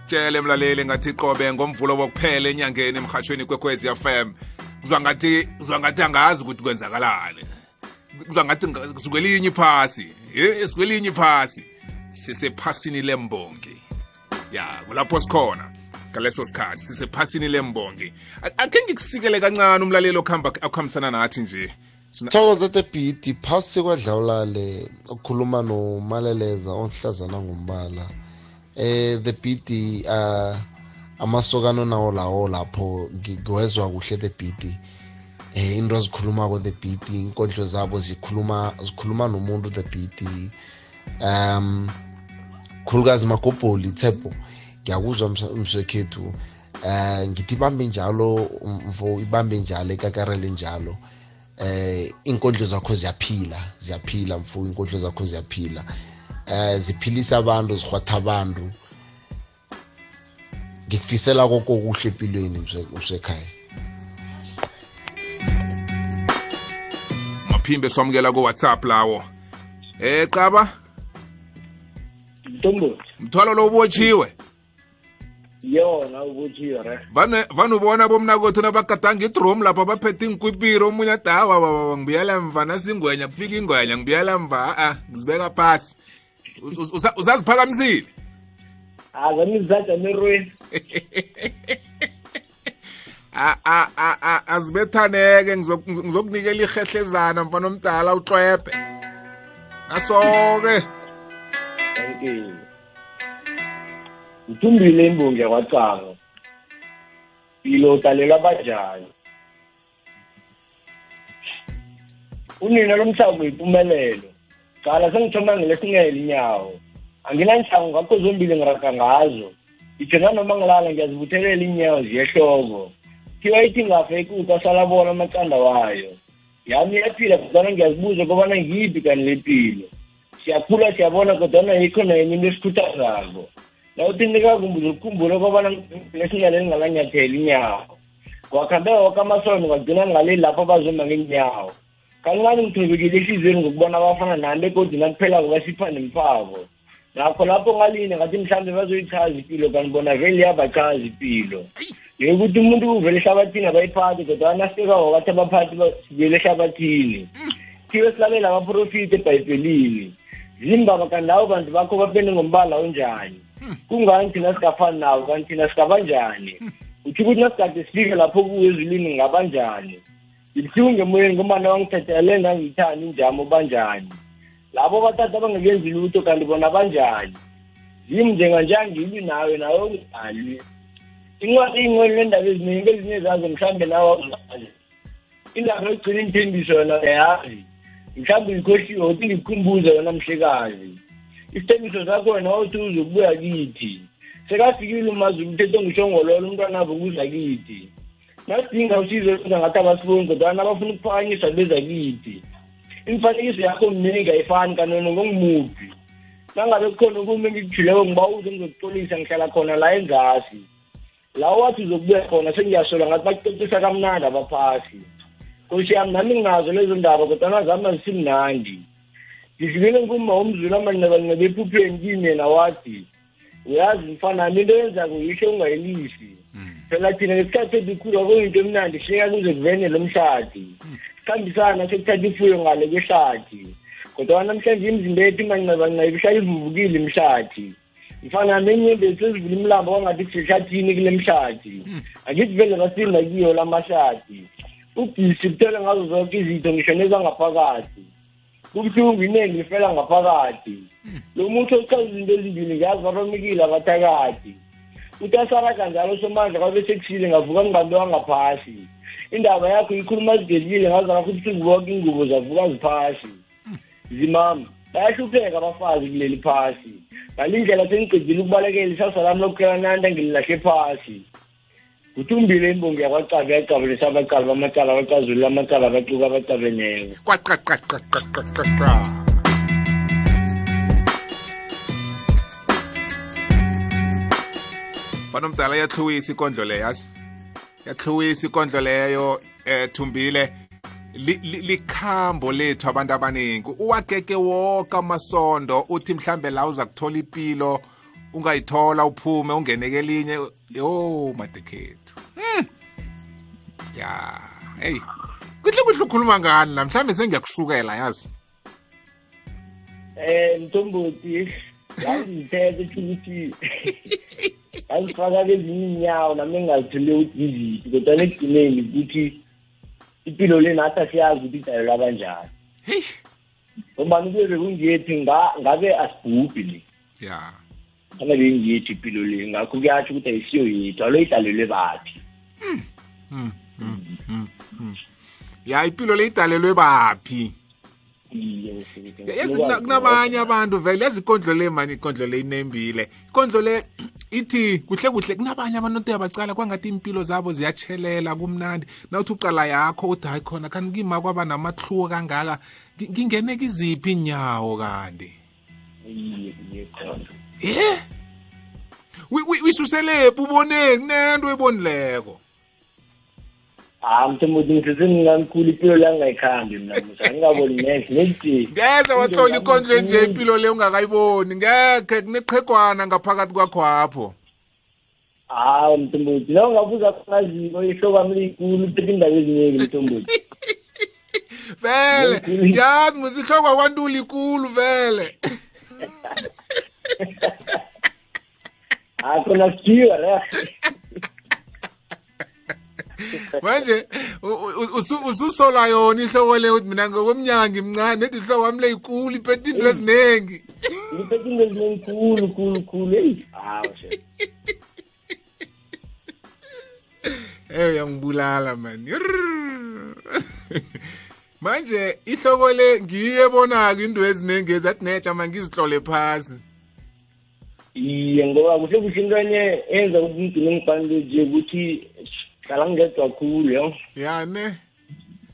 tshele mlaleli ngathi qobe ngomvulo wokuphela enyangeni emhatshweni kwekwezi fm kuzwa ngathi kuzwa ngathi angazi ukuthi kwenzakalani. Kuzwa ngathi sukwelinye iphasi. Ye sukwelinye iphasi. Sisephasini lembongi. Ya kulapho sikhona ngaleso sikhathi sisephasini lembongi. Akhe ngikusikele kancane umlaleli okuhamba akuhambisana nathi nje. Sithokoze beat phasi kwadlawulale okukhuluma nomaleleza onhlazana ngombala. Eh the beat uh amasokano nawo lawo lapho ngiwezwa kuhle the beat eh into azikhulumako the beat inkondlo zabo zikhuluma zikhuluma nomuntu the beat um khulukazi magobholi thepho ngiyakuzwa mswekhethu eh ngithi ibambe njalo mfo ibambe njalo ekakarele njalo eh inkondlo zakho ziyaphila ziyaphila mfo inkondlo zakho ziyaphila eh ziphilisa abantu zihwatha abantu. Ngikufisela koko kuhle empilweni msekhaya. Maphimbe swamukela ku WhatsApp lawo. Eh qaba? Mtombothi mthwalo lo ubotshiwe? Yona ubotshiwe re. Vane ubona bomnakwethu nabagadanga idrom lapha baphethe inkwipiro omunye adawa baba ngibuyela mva nasingwenya kufika ingwenya ngibuyela mva a ngizibeka phasi. Usaziphakamisile azanizajamerweni azibethaneke ngizokunikela ihehlezana mfana omdala uxwebhe nasoke thank you. Ngithumbile imbongi yakwacango. Ilotalelwa banjani? Unina lomhlaba uyimpumelelo cala sengithoma ngelesingele inyawo anginanhlango ngakho zombili ngiraga ngazo. Ngithenga noma ngilala ngiyazibuthelela inyawo ziyehloko thiwa ithi ngafe ikuta salabona amacanda wayo. Yami iyaphila kodwana ngiyazibuza kobana ngiyiphi kani le mpilo siyakhula siyabona kodwana yikho nenye into esikhuthazako. Nawuthi nikakumbuza ukukhumbula kobana lesingaleli ngalanyathela inyawo. Kwakhambe woke amasono ngagcina ngale lapho bazoma ngeenyawo. Kancane ngithobekile ehliziyweni ngokubona abafana nami begodi nakuphelako basipha nemphako nakho lapho ngaline ngathi mhlawumbe bazoyichaza impilo kanti bona vele iyabachaza impilo yokuthi umuntu uvele ehlabathini abayiphathi kodwa nasikekawo bathi abaphathi sivele ehlabathini. Thiwe silabela abaprofiti ebhayibhelini. Zimbaba kanti lawo bantu bakho bapende ngombala onjani? Kungani thina singafani nabo kanti thina singabanjani uthi ukuthi nasigade sifike lapho kuwe ezulwini ngabanjani ngibuhlungu emoyeni ngomana wangithathele ngangiyithani injamo banjani labo bathatha bangakenzi lutho kanti bona banjani? Yimi njenganjangibi nawe nawe ungalwi incwadi iy'ngcwele neendaba eziningi ezinye zazo mhlawumbe nawe awuzazi indaba yokugcina imthembiso yona uyayazi mhlawumbe ngikhohliwe uthi ngikukhumbuze wena mhlekazi. Isithembiso sakho wena othi uzokubuya kithi. Sekafikile umazulu umthetho ngishongololo umntwanabo kuza kithi. Nasidinga usizo lenza ngathi abasifuni kodwana abafuna ukuphakanyiswa beza kithi. Imifanekiso yakho mningi ayifani kanone ngongimuphi? Nangabe kukhona ukumi engikuthuleko ngiba uze ngizokuxolisa ngihlala khona la enzasi la wathi uzokubuya khona sengiyasola ngathi bakucocisa kamnandi abaphasi. Nkosi yami nami nginazo lezo ndaba kodwana zami azisimnandi. Ngifikele ngumma womzulu amancebanceba ephupheni kimi yena wathi uyazi mfanami into yenzako yisho ungayilisi phela thina ngesikhathi edikhulu akuyinto emnandi hleka kuze kuvene lo mshadi. Sikhambisana sekuthatha ifuyo ngale kwehlathi kodwa namhlanje imizimba yethu imancebancebi ihlala ivuvukile imshadi mfanami enyembezi sezivula imlambo kwangathi kusehlathini kule mshadi. Akithi vele basinda kiyo la mashadi. Ubhisi kuthele ngazo zonke izitho ngisho nezangaphakathi kubuhlungu iningi lifela ngaphakathi. Lo muntu ochaza izinto ezimbili ngiyazi babamikile abathakathi. Uthi asaraga njalo somandla kwabe sekusile ngavuka ngibambe wangaphasi. Indaba yakho ikhuluma zigelile ngazaka futhi siziboke ingubo zavuka ziphasi. Zimama. Bayahlupheka abafazi kuleli phasi. Ngale ndlela sengicedile ukubalekela isasa lami lokukhela nanta ngililahle phasi. Uthumbile imbongi yakwacabe yacabulisa abacala bamacala abacazulula amacala abacuka abacabeneko kwaqaqaqaqaqaqa fana omdala yathluwisa ikondlo leyo yazi? Yathluwisa ikondlo leyo eh thumbile. Li- li- likhambo lethu abantu abaningi. Uwagege wonke amasondo uthi mhlambe la uza kuthola impilo ungayithola uphume ungene kelinye. Yo madekhethu. Hmm. ya hey. Kuhle kuhle ukhuluma ngani la? Mhlambe sengiyakusukela yazi? Eh mthombothi yangithethe ukuthi yazifaka kezinye inyawo nami engazithole ukuthi yiziphi kodwa ekugcineni ukuthi impilo le nathi asiyazi ukuthi idalelwa kanjani. Hey ngobani kuyobe kungiyethi nga- ngabe asibhubhi le. Ya. Fanele ingiyethu impilo le ngakho kuyatsho ukuthi ayisiyo yethu alo idalelwe baphi ya impilo le idalelwe baphi? iye mfowethu. Yazi kuna- kunabanye abantu vele yazi ikondlo le mani ikondlo le inembile ikondlo le ithi kuhle kuhle kunabanye abantu othi abacala kwangathi impilo zabo ziyatshelela kumnandi nawuthi uqala yakho uthi hayi khona kanti ngima kwaba namahluko kangaka ngi- ngingene kiziphi inyawo kanti ye Wi- wi- wisuselephi uboneni kunento ebonileko ah mthombothi ngithethe ngingamkhulu impilo le angayikhambi mna musa angingaboni nehle nekudeni ngeze watlola ikondlo enje impilo le ungakayiboni. Ngekhe kuneqhegwana ngaphakathi kwakho apho. Hawu mthombothi la ungabuza khonaziko ihlobo ami liyikulu uphethe indaba eziningi mthombothi. Vele yazi musihlokwa kwantuli ikulu vele. Hayi khona sijiwa re manje ususola yona ihloko le uthi mina ngokomnyaka ngimncane nedi ihloko wami le ikulu iphethe into eziningi ngiphethe into eziningi khulu khulu khulu eyi eyo uyangibulala mani manje ihloko le ngiye ebonako into eziningi ezathi netsha ma ngizihlole phasi. Iye ngoba kuhle kuhle into enye enza ukuthi ngigcine ngifanele nje ukuthi hlala ngedwa khulu yo yane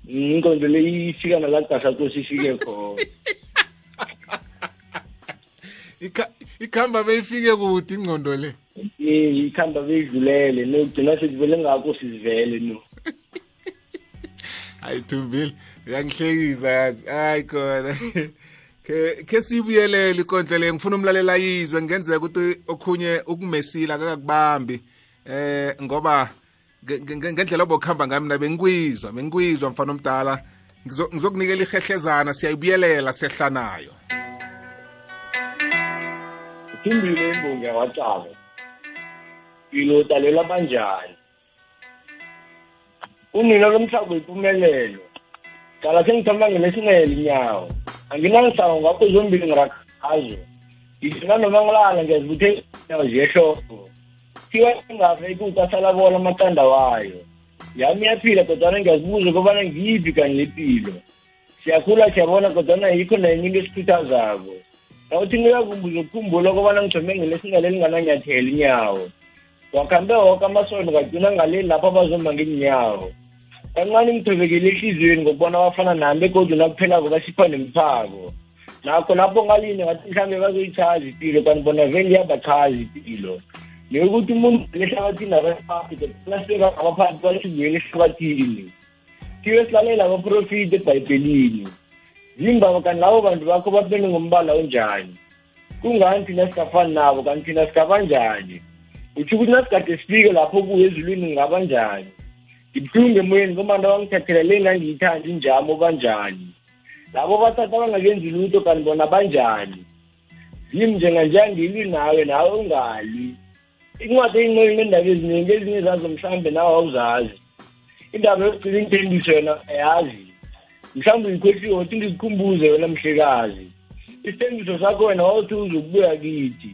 inkonzo le ifika nalagasa kosi ifike khona Ikha- ikhamba beyifike kude ingcondo le. Eh, ikhamba beyidlulele nogcina sekuvele ngakho sizivele no ayithumbile uyangihlekisa yazi hayi khona ke sibuyelele ikonhle le ngifuna umlalela yizwe ngenzeka ukuthi okhunye ukumesila akakubambi eh ngoba ngendlela obokuhamba ngami mina bengikwizwa bengikwizwa mfana omdala Ngizo- ngizokunikela ihehlezana siyayibuyelela sehlanayo Thimbile imbongi yakwacala. Ilo talela kanjani? Unina lomhlaba impumelelo. Cala sengithoma ngelesinele inyawo. Anginangisawo ngakho zombili ngirakhazo. Ngifuna noma ngilala ngiyazibuthe inyawo ziyehloko. Thiwa ingave ikutasala bola amaqanda wayo. Yami iyaphila kodwana ngiyazibuza kobana ngiyiphi kanye impilo. Siyakhula siyabona kodwana yikho nenye into esikhuthazako. nawuthi ngikakumbuza ukukhumbula kobana ngijome ngelesingale ngananyathela inyawo wakhambe woke amasondo ngagcina ngale lapho abazomba ngeenyawo kancane ngithobekele ehliziyweni ngokubona abafana nami begodwa nakuphelako basipha nemphako nakho lapho ngalini ngathi mhlawumbe bazoyichaza ipilo kanti bona vele iyabachaza ipilo neyokuthi umuntu lehlabathini abaphathi kodwana sebangabaphathi basibuyele ehlabathini thiwe silalela abaprofiti ebhayibhelini. Zimba kanti labo bantu bakho bapende ngombala onjani? Kungani thina singafani nabo kanti thina singabanjani utsho ukuthi nasigade sifike lapho kuyo ezulwini ngingaba njani? Ngibuhlungu emoyeni ngoba nto bangithathela le ngangiyithanda injamo banjani? Labo bathatha abangakenzi lutho kanti bona banjani? Zimi njenganjani ngilwi nawe nawe ungali. Incwadi eyinqeli neendaba eziningi ezinye zazo mhlawumbe nawe awuzazi. Indaba yokugcina intendiso yona ayazi. Mhlawumbe uyikhwehliwe uthi ngizikhumbuze wena mhlekazi. Isithembiso sakho wena wawuthi uzokubuya kithi.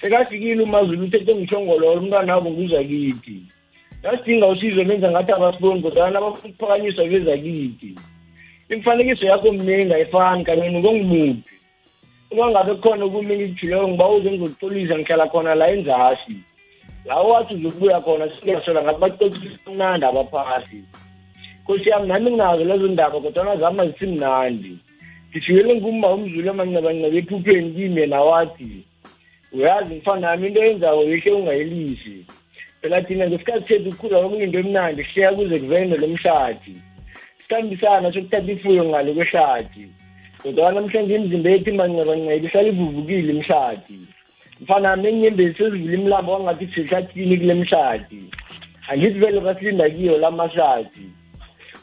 Sekafikile umazulu uthethe ngishongololo umntwana wabo nguza kithi. Nasidinga usizo benza ngathi abasiboni kodwana nabafuna ukuphakanyiswa beza kithi. Imifanekiso yakho mningi ayifani kanye ngongimuphi uma ngabe kukhona okunye engikuthileko ngiba uze ngizokuxolisa ngihlala khona la enzasi la wathi uzokubuya khona singasola ngathi bacocisa umnandi abaphasi. Nkosi yami nami nginazo lezo ndaba kodwana zama zisimnandi. Ngishiyele ngumma umzulu amancabancabe ephupheni kimi yena wathi uyazi mfana nami into yenzako yehle ungayelisi. Phela thina ngesikhathi sethu kukhula okunye into emnandi sihleya kuze kuvene lo mshadi sihambisana sokuthatha ifuyo ngale kwehlathi. Kodwa namhlanje imizimba yethu imancabancabe ihlala ivuvukile imshadi. Mfana nami enyembezi sezivula imlambo wangathi sisehlathini kule mshadi. Angithi vele basilinda kiyo la mashadi.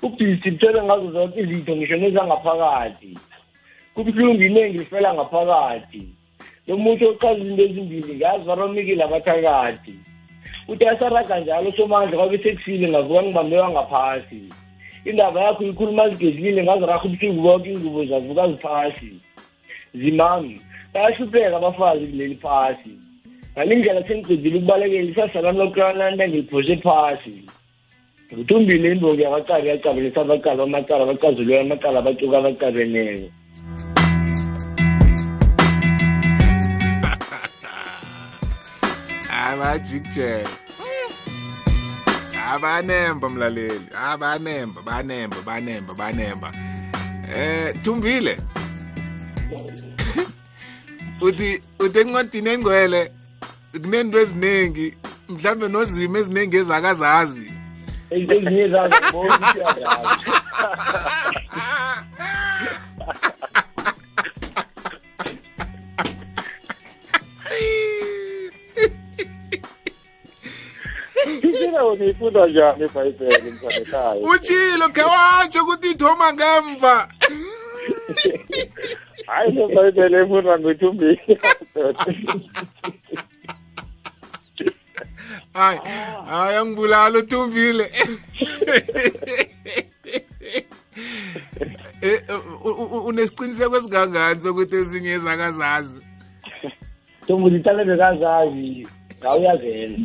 Ubhisi kuthele ngazo zonke izitho ngisho nezangaphakathi. Kubuhlungu iningi lifela ngaphakathi. Lo muntu ochaza izinto ezimbili ngazi baromikile abathakathi uthi asaraga njalo somandla kwabe sekusile ngavuka ngibambe wangaphasi. Indaba yakho ikhuluma zigezile ngaziraha ubuhlungu bonke ingubo zavuka ziphasi zimami. Bayahlupheka abafazi kuleli phasi. Ngalindlela sengicedile ukubalekela isasa lami lokuqalanda ngiliphoshe phasi. Ngithumbile imbongi yamacala yacabulisa abacala amacala abacazulweyo amacala abacuka abacabeneko abajikjele abanemba mlaleli. Abanemba banemba banemba banemba eh thumbile? Uthi uthi encwadini engcwele kunento eziningi mhlambe nozimo eziningi ezakazazi. Ezinye zazo bonke siyazazi Isina wona ifunda njani eBhayibheli mfana ekhaya? utshilo khe watsho ukuthi ithoma ngemva. Hayi leBhayibheli efunda ngithumbile. hayi hayi angibulala uthumbile Eh, unesiqiniseko esingangani sokuthi ezinye ezakazazi? Tombuza itale bekazazi ngawuyazela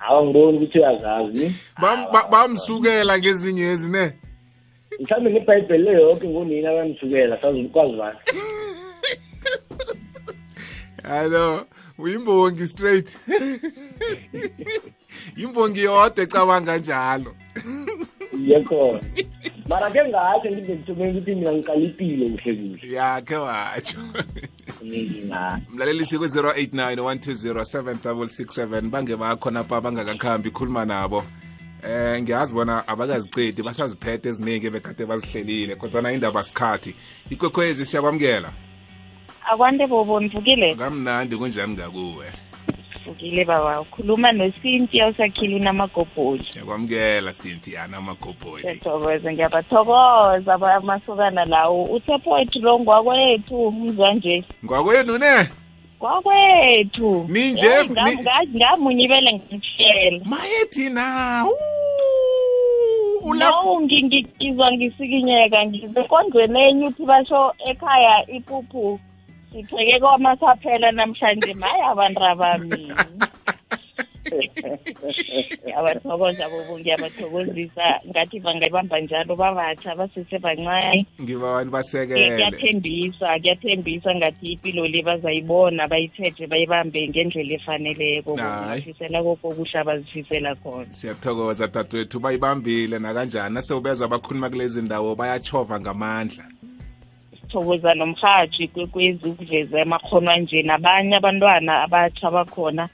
awa ngiboni ukuthi uyazazi. Bam- ba- bamsukela ngezinye ezine mhlawumbe ngebhayibheli le yoke ngonina banisukela sazukwazi bani? Hallo uyimbongi straight. Yimbongi yodwa ecabanga njalo. Iye khona mara ke ngatsho ngize ngithomeni ukuthi mina ngiqalipile kuhle kuhle yakhe watsho. Na. Mlalelisi kwe-089 120 7667 bange bakho napha bangakakhambi khuluma nabo. Eh ngiyazi bona abakazicedi basaziphethe eziningi bekade bazihlelile kodwa indaba sikhathi ikwekhwezi siyakwamukela akwande bobo nivukile kamnandi kunjani ngakuwe? Vukile baba ukhuluma noCynthia usakhile unamagobholi siyakwamukela Cynthia namagobholi. Siyathokoza ngiyabathokoza amasokana lawo. Uthe poetry lo ngwakwethu umzwa nje. Ngwakwenu ne? Kwakwethu Ninje, Eh, ni- ngam- nga- ngamunye ibele ngimshela mayethi na? No ngi- ngi- ngizwa ngisikinyeka ngizekondlweni enye uthi basho ekhaya ipuphu. Sipheke kwamasaphela namhlanje maye abantu abami. Ngiyabathokoza bobo ngiyabathokozisa ngathi bangayibamba njalo babatsha basesebancane ngibani Kuya- basekele kuyathembisa kuyathembisa ngathi impilo le bazayibona bayithethe bayibambe ngendlela efaneleko. Hayi. bafisela koko kuhle abazifisela khona. Siyathokoza dadwethu bayibambile nakanjani? Nasewubezwa abakhuluma kulezi ndawo bayachova ngamandla. Sithokoza nomhaji kwekwezi ukuveza amakhono anje nabanye abantwana abatsha bakhona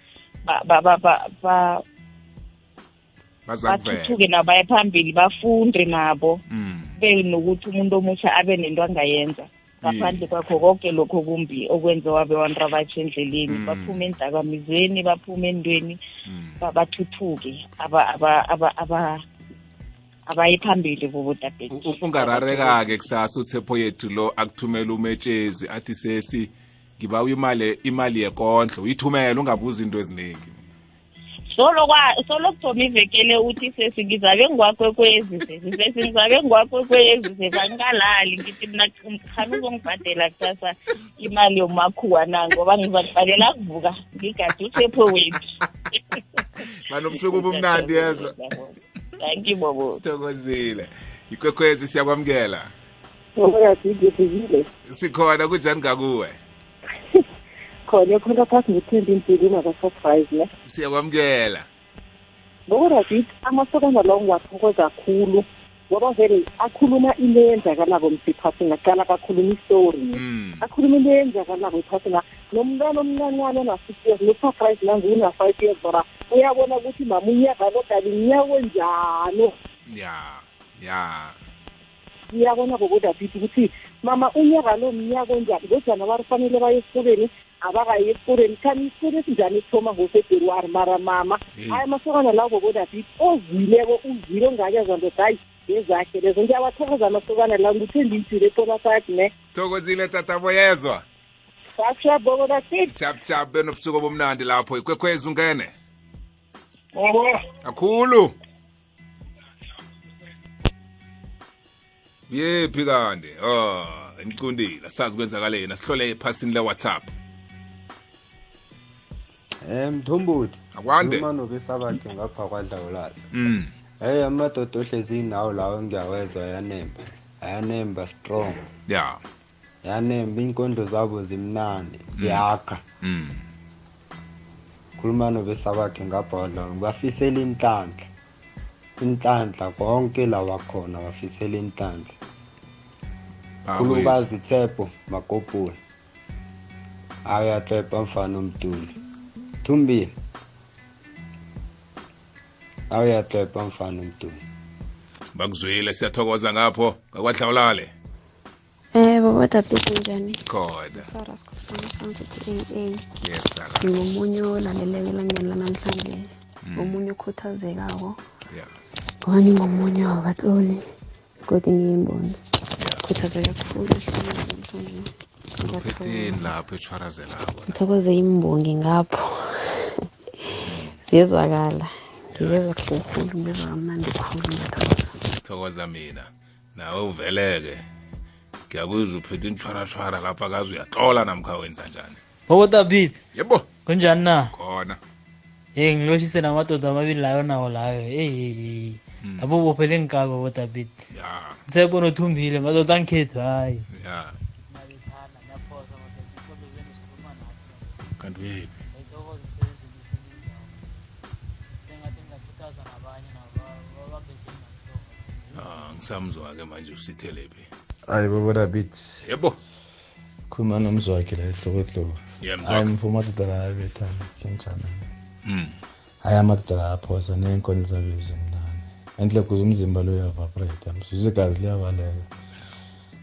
bathuthuke nabo baye phambili bafunde nabo. Mm. kube nokuthi umuntu omusha abe nento angayenza ngaphandle kwakho konke lokho kumbi okwenziwa bebantu abatsha endleleni. Mm. baphume endakamizweni baphume endweni ba- bathuthuke abaye phambili bobodabhethu U- ungarareka-ke kusasa uthepho yethu lo akuthumela umetshezi athi sesi ngiba imali imali yekondlo uyithumele ungabuzi into eziningi. Solo kwa solo kuthoma ivekele uthi sesi ngizabe ngwakwekwezi sesi sesi ngizabe ngwakwekwezi sesi angikalali ngithi mina khani uzongibhadela kusasa imali yomakhuwa na ngoba ngizakubhalela kuvuka ngigade uthepho wethu. Banobusuku bumnandi yezwa thank you bobo thokozile ikwekhwezi siyakwamukela ngiyadidile sikhona kunjani ngakuwe? Khona khona phasi ngithemba impilo ingaka-surprise ne? Siyakwamukela ngokodwa zithi amasokana lawo ngiwathokoza kakhulu ngoba vele akhuluma into eyenzakalako msiphasini aqala kakhuluma istori akhuluma into eyenzakalako ephasini nomntwana omncancane ona-six years no-surprise nangu una-five years bora uyabona ukuthi mama unyaka lo kali mnyaka onjalo ya ya. Ngiyabona bokodabhithi ukuthi mama unyaka lo mnyaka onjani kodwana bari fanele baye esikoleni abakayi esikoleni khani isikolo esinjani sithoma ngofebruwari mara mama? Hayi amasokana lawo bokodabhithi ozileko uzile ongakezwa ndoda hayi. Ngezakhe lezo. Ngiyabathokoza amasokana lawo ngithemba impilo epolasakhi ne? Thokozile tatabo yezwa sasha bokodabhithi shap shap benobusuku obumnandi lapho. Ikwekhwezi ungene. Akhulu yephi kanti? Oh ngicundile sazi kwenzakaleni. Sihlole ephasini le-whatsapp. Eh Mthombothi. Akwande. Uma nobesabakhe ngapha kwadlawulala. Mm. Hey amadoda ohlezi nawo lawo ngiyawezwa yanemba. Ayanemba strong. ya Yanemba inkondlo zabo zimnandi. Ziyakha. Mm. Khuluma nobesabakhe ngapha kwadlawulala. Bafisela inhlanhla. Inhlanhla konke la wakhona bafisela inhlanhla. Khulukazi Tshepo Makopoli. Aya Tshepo mfana umduli. Thumbile. Awuyaxepa mfana umduli. bakuzwile siyathokoza ngapho ngakwadlawulale Eh baba dabheki njani? khona Sara sikhosana sansithi AA. yes sara Ngingomunye olaleleka elangeni lanamhlanje. Ngomunye okhuthazekako. Yeah. Ngoba ngingomunye wabatloli. Kodwa ngiyimboni. Khuthazeka kakhulu namhlanje. uphetheni lapho Ngithokoze imbongi ngapho. Ziyezwakala. Ngibezwa kuhle khulu, ngibezwa kamnandi khulu ngiyathokoza. thokoza mina. Nawe uveleke. Ngiyakuzwa uphethe intshwarathwara lapha kazi uyatlola namkha wenza njani? Bobo david yebo. kunjani na? Khona. Ye ngiloshise namadoda amabili layo nawo layo. Eyi lapho bophele bobo david. Nsebona uthumbile madoda angikhethu hayi Ah, ngisamzwa-ke manje usithelепhi hayi babodabit yebo. Khuluma nomzwakhe la ehlokohloko Yeah, Mzwakhe. hayi mfo amadoda la abethana kenjani Mm. hayi amadoda la aphosa neenkono zabe zimnani enhle kuze umzimba lo uyavibrate msuze igazi liyabaleka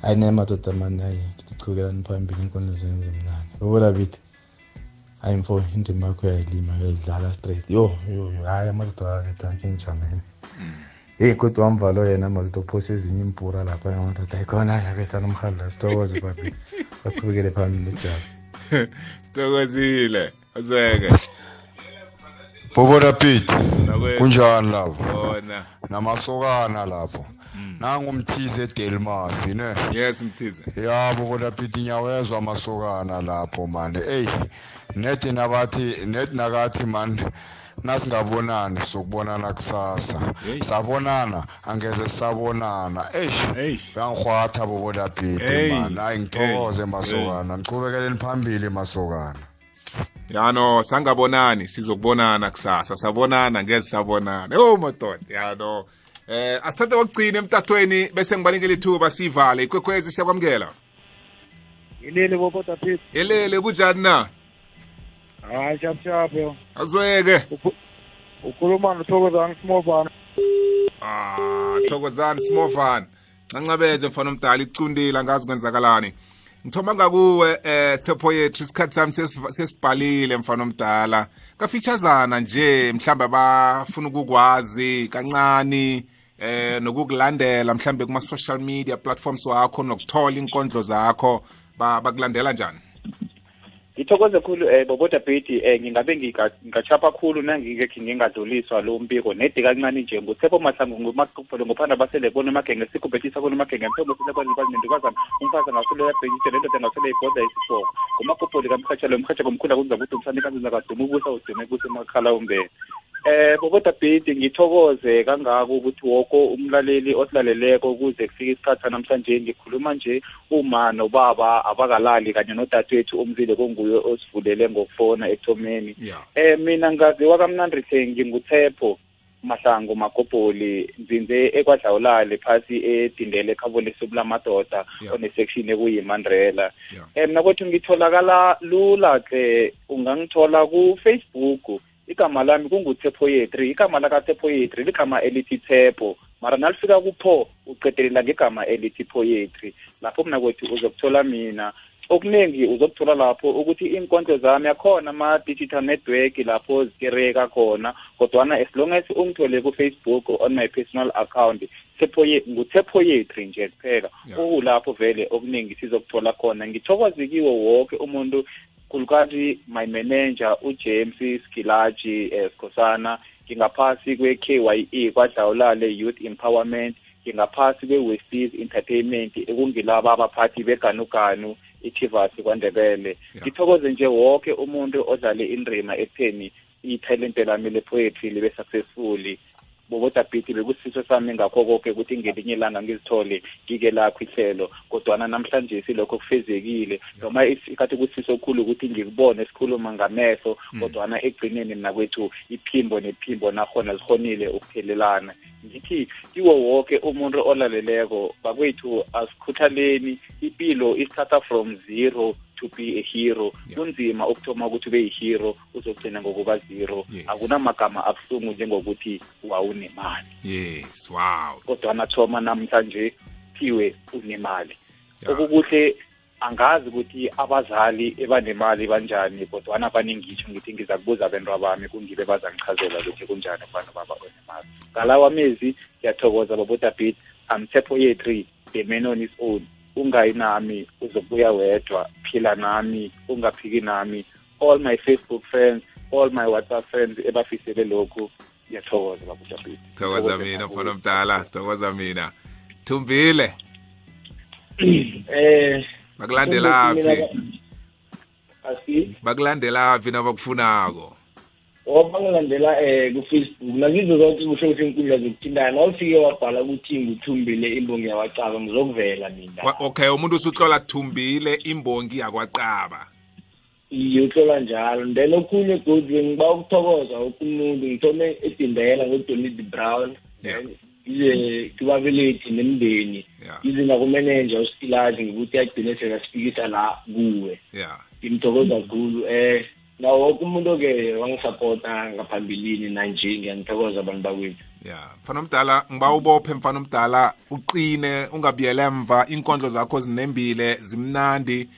hayi nemadoda mani hayi ngichichukelani phambili inkondlo zenu zimnani ubona bithi hayi mfo indima yakho uyayilima uyayidlala straight. Yo yo yo, hayi amadoda akethu akhe ngijamele heyi kodwa wamvalo yena madoda uphosa ezinye impura lapha amadoda ayikhona yaketha nomhadla sithokoze babi baqhubekele phambili ejabo sithokozile azweke Bobona Pete Nakwethu. kunjani lapho? Bona namasokana lapho. Nangumthize Delmas ne yes mthize ya bobona Pete nyawezwa amasokana lapho manje ey net nabathi net nakathi man nasingabonani sokubonana kusasa? Sabonana angeze sabonana. Eish uyangihwatha bobona Pete Hey, man. Hayi ngithokoze masokana. Niqhubekeleni phambili masokana. Yano sangabonani sizokubonana kusasa. Sabonana ngeze sabonana. Yo madoda yano eh asithathe kokugcina emtatweni bese ngibanikele ithuba sivale ikwekhwezi siyakwamukela. Ilele bobota Pete. elele kunjani na? Hayi yo. azweke. Ukhuluma nothokozana Smobana. ah thokozani smofan ncancabeze mfana omdala icundile angazi kwenzakalani. Ngithoma ngakuwe eh thepoetry isikhathi sami sesi- sesibhalile mfana omdala. Kafeaturesana nje mhlambe abafuna ukukwazi kancane eh nokukulandela mhlambe kuma social media platforms wakho nokuthola inkondlo zakho. Ba- bakulandela njani? Ngithokoze khulu um boboda bhedi um ngingabe nginga- ngingachapha khulu nangingekhe ngingadluliswa lo mbiko. Nedi kancane nje ngusepho mahlangu ngumaquphelo ngophanda basele bona amagenge sikubhethisa kona amagenge mthombo sisekwazi nendukazana umfazi angasole yabhekise nendoda angasole ibhoda isifoko ngumaqupholi kamrhatshalo umrhatshako mkhulu akunza kuthi umsane ubusa udume kusa emakhala umbele eh bobota bhedi ngithokoze kangako ukuthi woko umlaleli osilaleleko kuze kufike isikhathi sanamhlanje ngikhuluma nje uma nobaba abakalali kanye nodadewethu umzile konguye osivulele ngokufona ekuthomeni. Eh mina ngaziwa kamnandi hle nginguthepho mahlango magobholi nzinze ekwadlawulale phasi edindele ekhabolesi bulamadoda onesection ekuyimandrela um nakwethu ngitholakala lula ke ungangithola ku-facebook. Igama lami kunguthepho yetri igama lakathepho yetri ligama elithi thepho. Mara nalifika kupho uqedelela ngegama elithi poetry lapho mna kwethu uzokuthola mina. Okuningi uzokuthola lapho ukuthi inkondlo zami akhona ama-digital network lapho zikereka khona. Kodwana as long as ungithole ku-facebook on my personal account Thephoye- nguthephoyetri nje kuphela. Okulapho vele okuningi sizokuthola khona. Ngithokozikiwe wonke umuntu khulukazi my manager ujames skilaji eh, sikhosana ngingaphasi kwe-kye kwadlawulale youth empowerment ngingaphasi kwe-westies entertainment ekungilaba abaphathi beganuganu ichivas kwandebele. Ngithokoze nje wonke umuntu odlale indrima ekutheni ithalente lami le-poetry libe successfully. Boboda bhithi bekusiso sami ngakho konke ukuthi ngelinye ilanga ngizithole ngike lakho ihlelo kodwana namhlanje silokho kufezekile. Noma ikhathi kusiso khulu ukuthi ngikubone sikhuluma ngamehlo kodwana ekugcineni mna kwethu iphimbo nephimbo nakhona zihonile ukuphelelana. Ngithi kiwo wonke umuntu olaleleko bakwethu asikhuthaleni impilo isithatha from zero to be a hero. Kunzima ukuthoma ukuthi ube yi-hero uzogcina ngokuba zero. Akunamagama abuhlungu njengokuthi wawunemali. Yes wow. Kodwana thoma namhlanje thiwe unemali. Okukuhle angazi ukuthi abazali ebanemali banjani kodwana baningitsho ngithi ngiza kubuza abantu abami kungibe bazangichazela ukuthi kunjani abantu baba onemali. Ngalawa mezi ngiyathokoza babodabit amthepho yetri the man on his own. Ungayi nami uzobuya wedwa phila nami ungaphiki nami. All my facebook friends all my whatsapp friends ebafisele lokhu ngiyathokoza babodabit thokoza mina mfana omdala thokoza mina. Thumbile? Eh bakulandelaphi bakulandelaphi nabakufunako? Wabangilandela eh ku-facebook nakizo zonke kusho ukuthi inkundla zokuthintana nawufike wabhala ukuthi ngithumbile imbongi yawacaba ngizokuvela mina. Okay umuntu usutlola thumbile imbongi yakwaqaba. Iye utlola njalo. Then okhunye godu ngiba ukuthokoza umuntu ngithome edindela ngodonidi brown. Ize kibabelethi nemndeni. Ize nakumeneja usikilazi ngikuthi agcine sekasifikisa la kuwe. Ngimthokoza kakhulu eh. Nawo woke umuntu-ke wangisapota ngaphambilini nanje ngiyanithokoza abantu bakwethu ya mfana omdala ngiba ubophe mfana omdala uqine ungabuyela emva inkondlo zakho zinembile zimnandi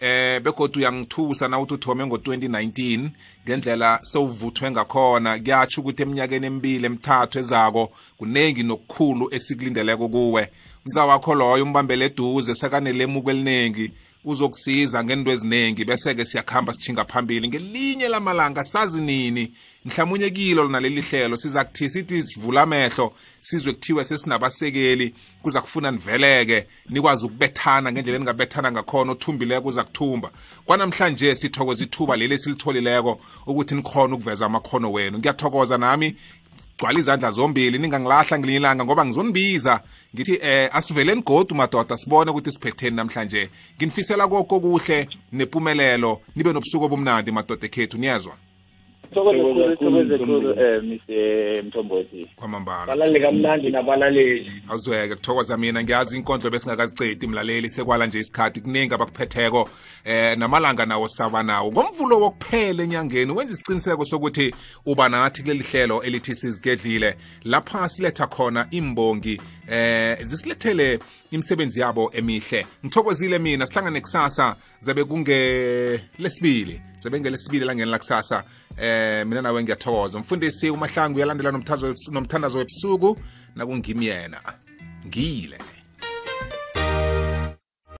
eh begodwa uyangithusa na uthi uthome ngo-2019 ngendlela sewuvuthwe ngakhona. Kuyatsho ukuthi eminyakeni emibili emithathu ezako kuningi nokukhulu esikulindeleko kuwe. Umza wakho loyo umbambele eduze sekanelemuko eliningi uzokusiza ngento eziningi bese-ke siyakuhamba sithinga phambili. Ngelinye lamalanga sazi nini? Mhlawumunye kilo lona leli hlelo siza kuthi sithi sivula amehlo sizwe kuthiwe sesinabasekeli kuza kufuna niveleke nikwazi ukubethana ngendlela eningabethana ngakhona othumbileko uza kuthumba. Kwanamhlanje sithokoza ithuba leli esilitholileko ukuthi nikhona ukuveza amakhono wenu. Ngiyathokoza nami gcwala izandla zombili ningangilahla ngelinye ilanga ngoba ngizonibiza ngithi eh asiveleni godu madoda sibone ukuthi siphetheni namhlanje. Nginifisela koko kuhle nempumelelo nibe nobusuku obumnandi madoda ekhethu niyezwa thokoze khulu thokoze khulu um mr mthombothi. Kwamambala. Balali kamnandi nabalaleli. Awuzweke kuthokoza mina. Ngiyazi inkondlo besingakazicedi mlaleli. Sekwala nje isikhathi. Kuningi abakuphetheko eh namalanga nawo saba nawo. Ngomvulo wokuphela enyangeni wenza isiqiniseko sokuthi uba nathi kuleli hlelo elithi sizigedlile. Lapha siletha khona imbongi eh zisilethele imisebenzi yabo emihle. Ngithokozile mina. Sihlangane kusasa. Zabe kungelesibili. Zabe ngelesibili langeni lakusasa. Eh mina nawe ngiyathokoza. Umfundisi umahlangu nomthandazo nomthandazo webusuku nakungimi yena. Ngile